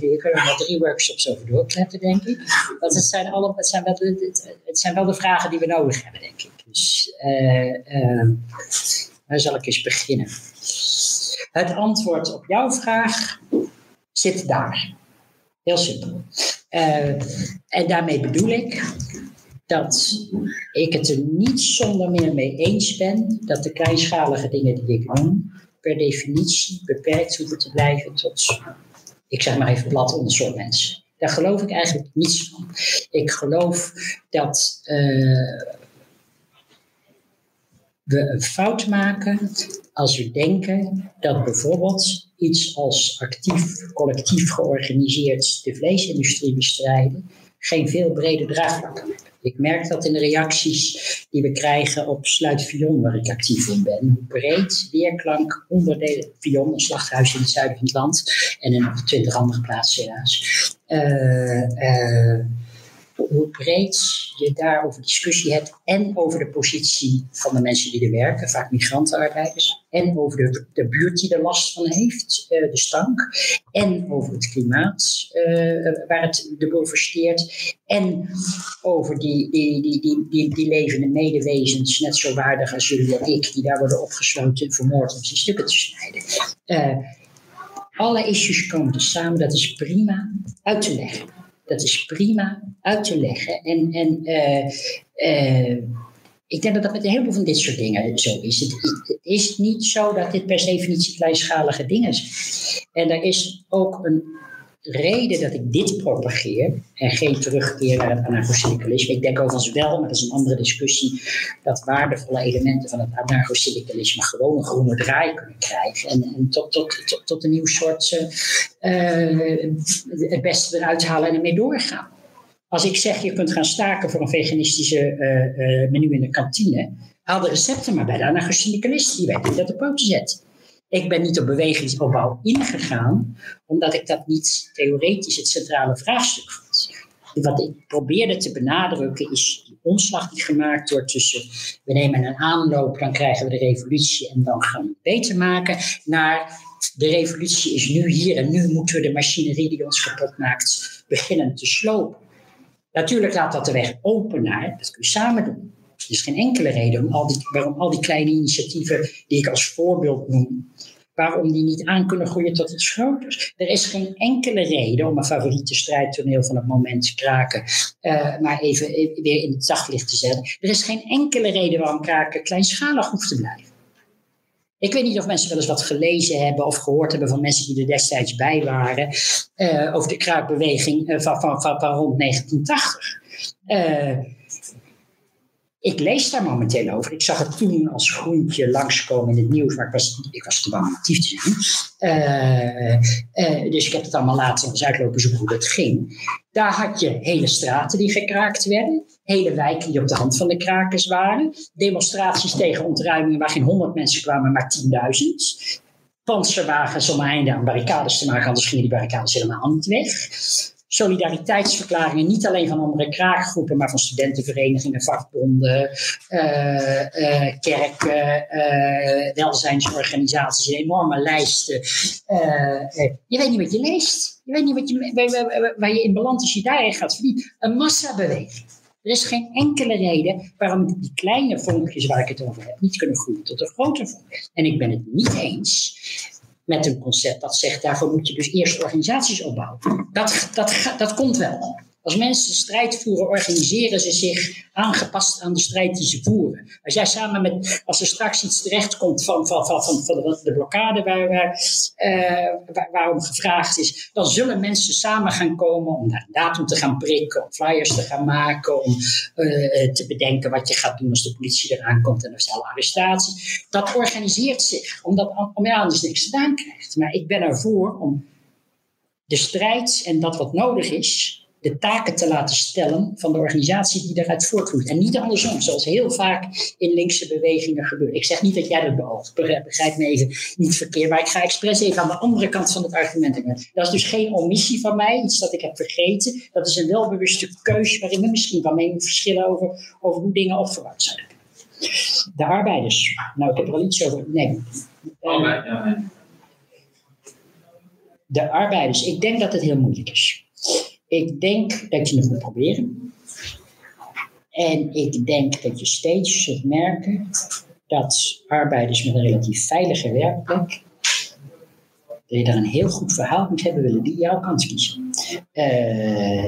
je kunt er wel drie workshops over doorkleppen, denk ik. Want het zijn, alle, het, zijn wel, het, het zijn wel de vragen die we nodig hebben, denk ik. Dus waar zal ik eens beginnen? Het antwoord op jouw vraag zit daar. Heel simpel. Uh, en daarmee bedoel ik dat ik het er niet zonder meer mee eens ben dat de kleinschalige dingen die ik noem per definitie beperkt hoeven te blijven tot, ik zeg maar even plat, soort mensen. Daar geloof ik eigenlijk niets van. Ik geloof dat uh, we een fout maken als we denken dat bijvoorbeeld iets als actief, collectief georganiseerd de vleesindustrie bestrijden geen veel breder draagvlak hebben. Ik merk dat in de reacties die we krijgen op Sluit Vion, waar ik actief in ben. Hoe breed weerklank onder de Vion, een slachthuis in het zuiden van het land, en in nog twintig andere plaatsen helaas. Uh, uh, hoe breed je daarover discussie hebt en over de positie van de mensen die er werken, vaak migrantenarbeiders, en over de, de buurt die er last van heeft, uh, de stank, en over het klimaat uh, waar het de boel versteert, en over die, die, die, die, die, levende medewezens, net zo waardig als jullie en ik, die daar worden opgesloten en vermoord om ze stukken te snijden. Uh, alle issues komen er samen, dat is prima uit te leggen. Dat is prima uit te leggen. En, en uh, uh, ik denk dat dat met een heleboel van dit soort dingen zo is. Het, is niet zo dat dit per definitie kleinschalige dingen zijn. En er is ook een reden dat ik dit propageer en geen terugkeer naar het anarcho-syndicalisme. Ik denk overigens wel, maar dat is een andere discussie, dat waardevolle elementen van het anarcho-syndicalisme gewoon een groene draai kunnen krijgen en, en tot, tot, tot, tot, een nieuw soort uh, het beste eruit halen en ermee doorgaan. Als ik zeg je kunt gaan staken voor een veganistische uh, menu in de kantine, haal de recepten maar bij de anarcho-syndicalisten, die weten dat op poten zet. Ik ben niet op bewegingsopbouw ingegaan, omdat ik dat niet theoretisch het centrale vraagstuk vond. wat ik probeerde te benadrukken is die omslag die gemaakt wordt tussen we nemen een aanloop, dan krijgen we de revolutie en dan gaan we het beter maken, naar de revolutie is nu hier en nu moeten we de machinerie die ons kapot maakt beginnen te slopen. Natuurlijk laat dat de weg open naar, dat kun je samen doen. Er is geen enkele reden om al die, waarom al die kleine initiatieven die ik als voorbeeld noem, waarom die niet aan kunnen groeien tot iets groters. Er is geen enkele reden om een favoriete strijdtoneel van het moment kraken, uh, maar even, weer in het daglicht te zetten. Er is geen enkele reden waarom kraken kleinschalig hoeft te blijven. Ik weet niet of mensen wel eens wat gelezen hebben of gehoord hebben van mensen die er destijds bij waren uh, over de kraakbeweging van, van, van, van, rond 1980. Uh, ik lees daar momenteel over. Ik zag het toen als groentje langskomen in het nieuws, maar ik was, ik was te bang om actief te zijn. Uh, uh, dus ik heb het allemaal later eens uitlopen zoeken hoe dat ging. Daar had je hele straten die gekraakt werden, hele wijken die op de hand van de krakers waren, demonstraties tegen ontruimingen waar geen honderd mensen kwamen, maar 10.000. Panzerwagens om einde aan barricades te maken, anders gingen die barricades helemaal niet weg solidariteitsverklaringen, niet alleen van andere kraakgroepen, maar van studentenverenigingen, vakbonden, uh, uh, kerken, uh, welzijnsorganisaties, enorme lijsten. je weet niet wat je leest. Je weet niet wat je, waar, je in belandt als je daarin gaat verdienen. Een massabeweging. Er is geen enkele reden waarom die kleine vonkjes waar ik het over heb niet kunnen groeien tot een groter vonk. En ik ben het niet eens met een concept dat zegt, daarvoor moet je dus eerst organisaties opbouwen. Dat, dat, dat komt wel. Als mensen strijd voeren, organiseren ze zich aangepast aan de strijd die ze voeren. Als jij samen met, als er straks iets terechtkomt van, van, van, van, van de blokkade waar, uh, waar, waarom gevraagd is, dan zullen mensen samen gaan komen om daar een datum te gaan prikken, om flyers te gaan maken, om uh, te bedenken wat je gaat doen als de politie eraan komt en er zijn arrestatie. Dat organiseert zich, omdat om anders niks gedaan krijgt. Maar ik ben ervoor om de strijd en dat wat nodig is, de taken te laten stellen van de organisatie die daaruit voortvloeit. En niet andersom, zoals heel vaak in linkse bewegingen gebeurt. Ik zeg niet dat jij dat beoogt, begrijp me even niet verkeerd, maar ik ga expres even aan de andere kant van het argument. Dat is dus geen omissie van mij, iets dat ik heb vergeten. Dat is een welbewuste keuze waarin we misschien wel mee verschillen over, over hoe dingen opgebouwd zijn. De arbeiders. Nou, ik heb er al iets over. Nee. Arbeid, ja. De arbeiders. Ik denk dat het heel moeilijk is. Ik denk dat je het moet proberen. En ik denk dat je steeds zult merken dat arbeiders met een relatief veilige werkplek, dat je daar een heel goed verhaal moet hebben, willen die jouw kans kiezen. Uh,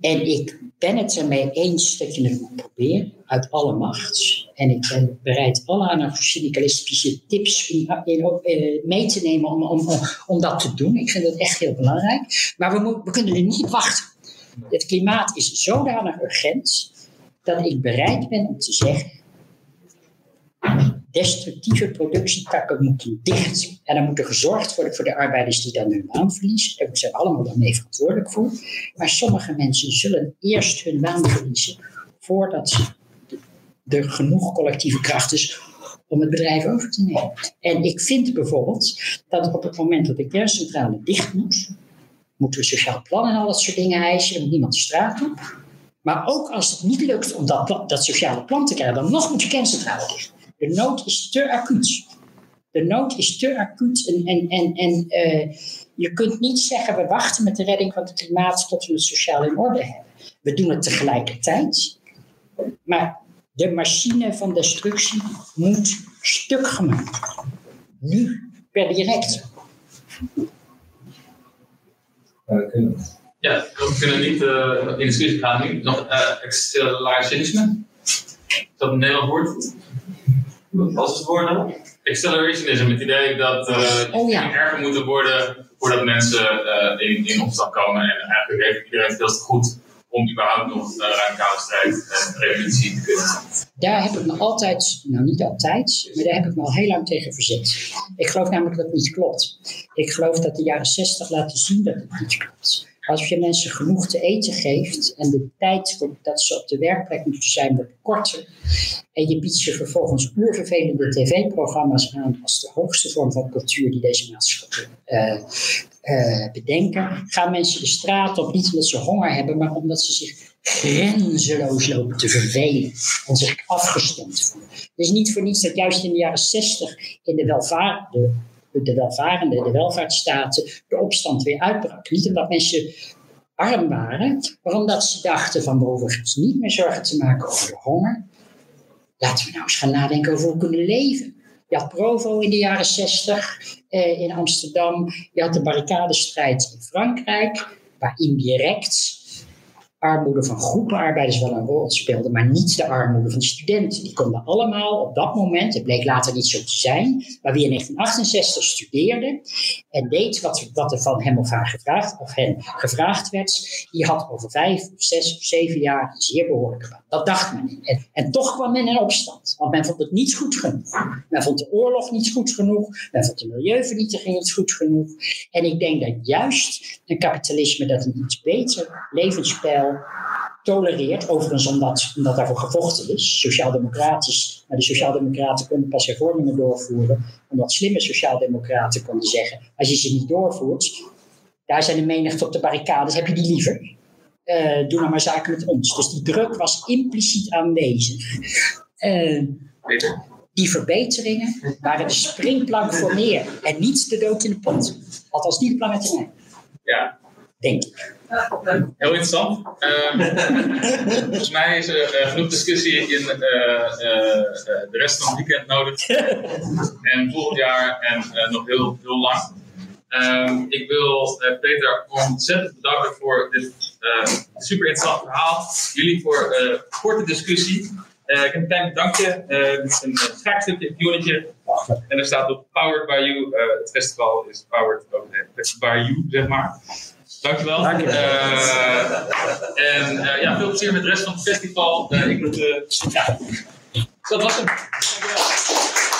en ik ben het ermee eens dat je het moet proberen, uit alle macht. En ik ben bereid alle anarcho-syndicalistische tips in, in, mee te nemen om, om, om, dat te doen. Ik vind dat echt heel belangrijk. Maar we, we kunnen er niet wachten. Het klimaat is zodanig urgent dat ik bereid ben om te zeggen destructieve productietakken moeten dicht. En dan moet er gezorgd worden voor de arbeiders die dan hun baan verliezen. Daar zijn we allemaal dan mee verantwoordelijk voor. Maar sommige mensen zullen eerst hun baan verliezen voordat er genoeg collectieve kracht is om het bedrijf over te nemen. En ik vind bijvoorbeeld dat op het moment dat de kerncentrale dicht moet, moeten we sociaal plan en al dat soort dingen eisen en niemand de straat op. Maar ook als het niet lukt om dat, dat sociale plan te krijgen, dan nog moet je kerncentrale dicht. De nood is te acuut. De nood is te acuut en, en, en, en uh, je kunt niet zeggen we wachten met de redding van het klimaat tot we het sociaal in orde hebben. We doen het tegelijkertijd, maar de machine van destructie moet stuk gemaakt. Nu, per direct. Ja, we kunnen niet uh, in discussie gaan nu. Nog uh, accelerationisme. Is dat een Nederlands woord? Wat is het woord dan? Accelerationism, het idee dat uh, oh, ja. erger moeten worden voordat mensen uh, in, in opstand komen. En eigenlijk heeft iedereen veel te goed om überhaupt nog uh, radicale strijd en revolutie te kunnen. Daar heb ik me altijd, nou niet altijd, maar daar heb ik me al heel lang tegen verzet. Ik geloof namelijk dat het niet klopt. Ik geloof dat de jaren 60 laten zien dat het niet klopt. Als je mensen genoeg te eten geeft en de tijd dat ze op de werkplek moeten zijn wordt korter, en je biedt ze vervolgens oervervelende tv-programma's aan als de hoogste vorm van cultuur die deze maatschappij eh, eh, bedenken, gaan mensen de straat op niet omdat ze honger hebben, maar omdat ze zich grenzeloos lopen te vervelen en zich afgestomd voelen. Is niet voor niets dat juist in de jaren zestig in de welvarende de welvarende, de welvaartsstaten, de opstand weer uitbrak. Niet omdat mensen arm waren, maar omdat ze dachten van ons niet meer zorgen te maken over de honger. Laten we nou eens gaan nadenken over hoe we kunnen leven. Je had Provo in de jaren 60 eh, in Amsterdam. Je had de barricadestrijd in Frankrijk, waar indirect armoede van groepenarbeiders wel een rol speelde, maar niet de armoede van studenten. Die konden allemaal op dat moment, het bleek later niet zo te zijn, maar wie in 1968 studeerde en deed wat, wat er van hem of haar gevraagd, of hen gevraagd werd, die had over vijf, of zes of zeven jaar zeer behoorlijke baan. Dat dacht men. En, en toch kwam men in opstand, want men vond het niet goed genoeg. Men vond de oorlog niet goed genoeg, men vond de milieuvernietiging niet goed genoeg. En ik denk dat juist een kapitalisme dat een iets beter tolereert, overigens omdat, omdat daarvoor gevochten is, sociaal-democratisch, maar de sociaaldemocraten konden pas hervormingen doorvoeren, omdat slimme sociaaldemocraten konden zeggen, als je ze niet doorvoert, daar zijn de menigte op de barricades, heb je die liever? Uh, doe nou maar zaken met ons. Dus die druk was impliciet aanwezig. Uh, die verbeteringen waren de springplank voor meer en niet de dood in de pot. Althans niet op lange termijn. Ja. Denk ik. Heel interessant. Um, volgens mij is er uh, genoeg discussie in uh, uh, de rest van het weekend nodig. en volgend jaar en nog heel, heel lang. Um, ik wil Peter ontzettend bedanken voor dit super interessant verhaal. Jullie voor de korte discussie. ik heb een klein bedankje. is een schaakstukje, een pionnetje. En er staat op Powered by You. het festival is powered by you, zeg maar. Dankjewel. Dank je. Uh, en uh, ja, veel plezier met de rest van het festival. Uh, ik moet, ja, dat was hem. Dankjewel.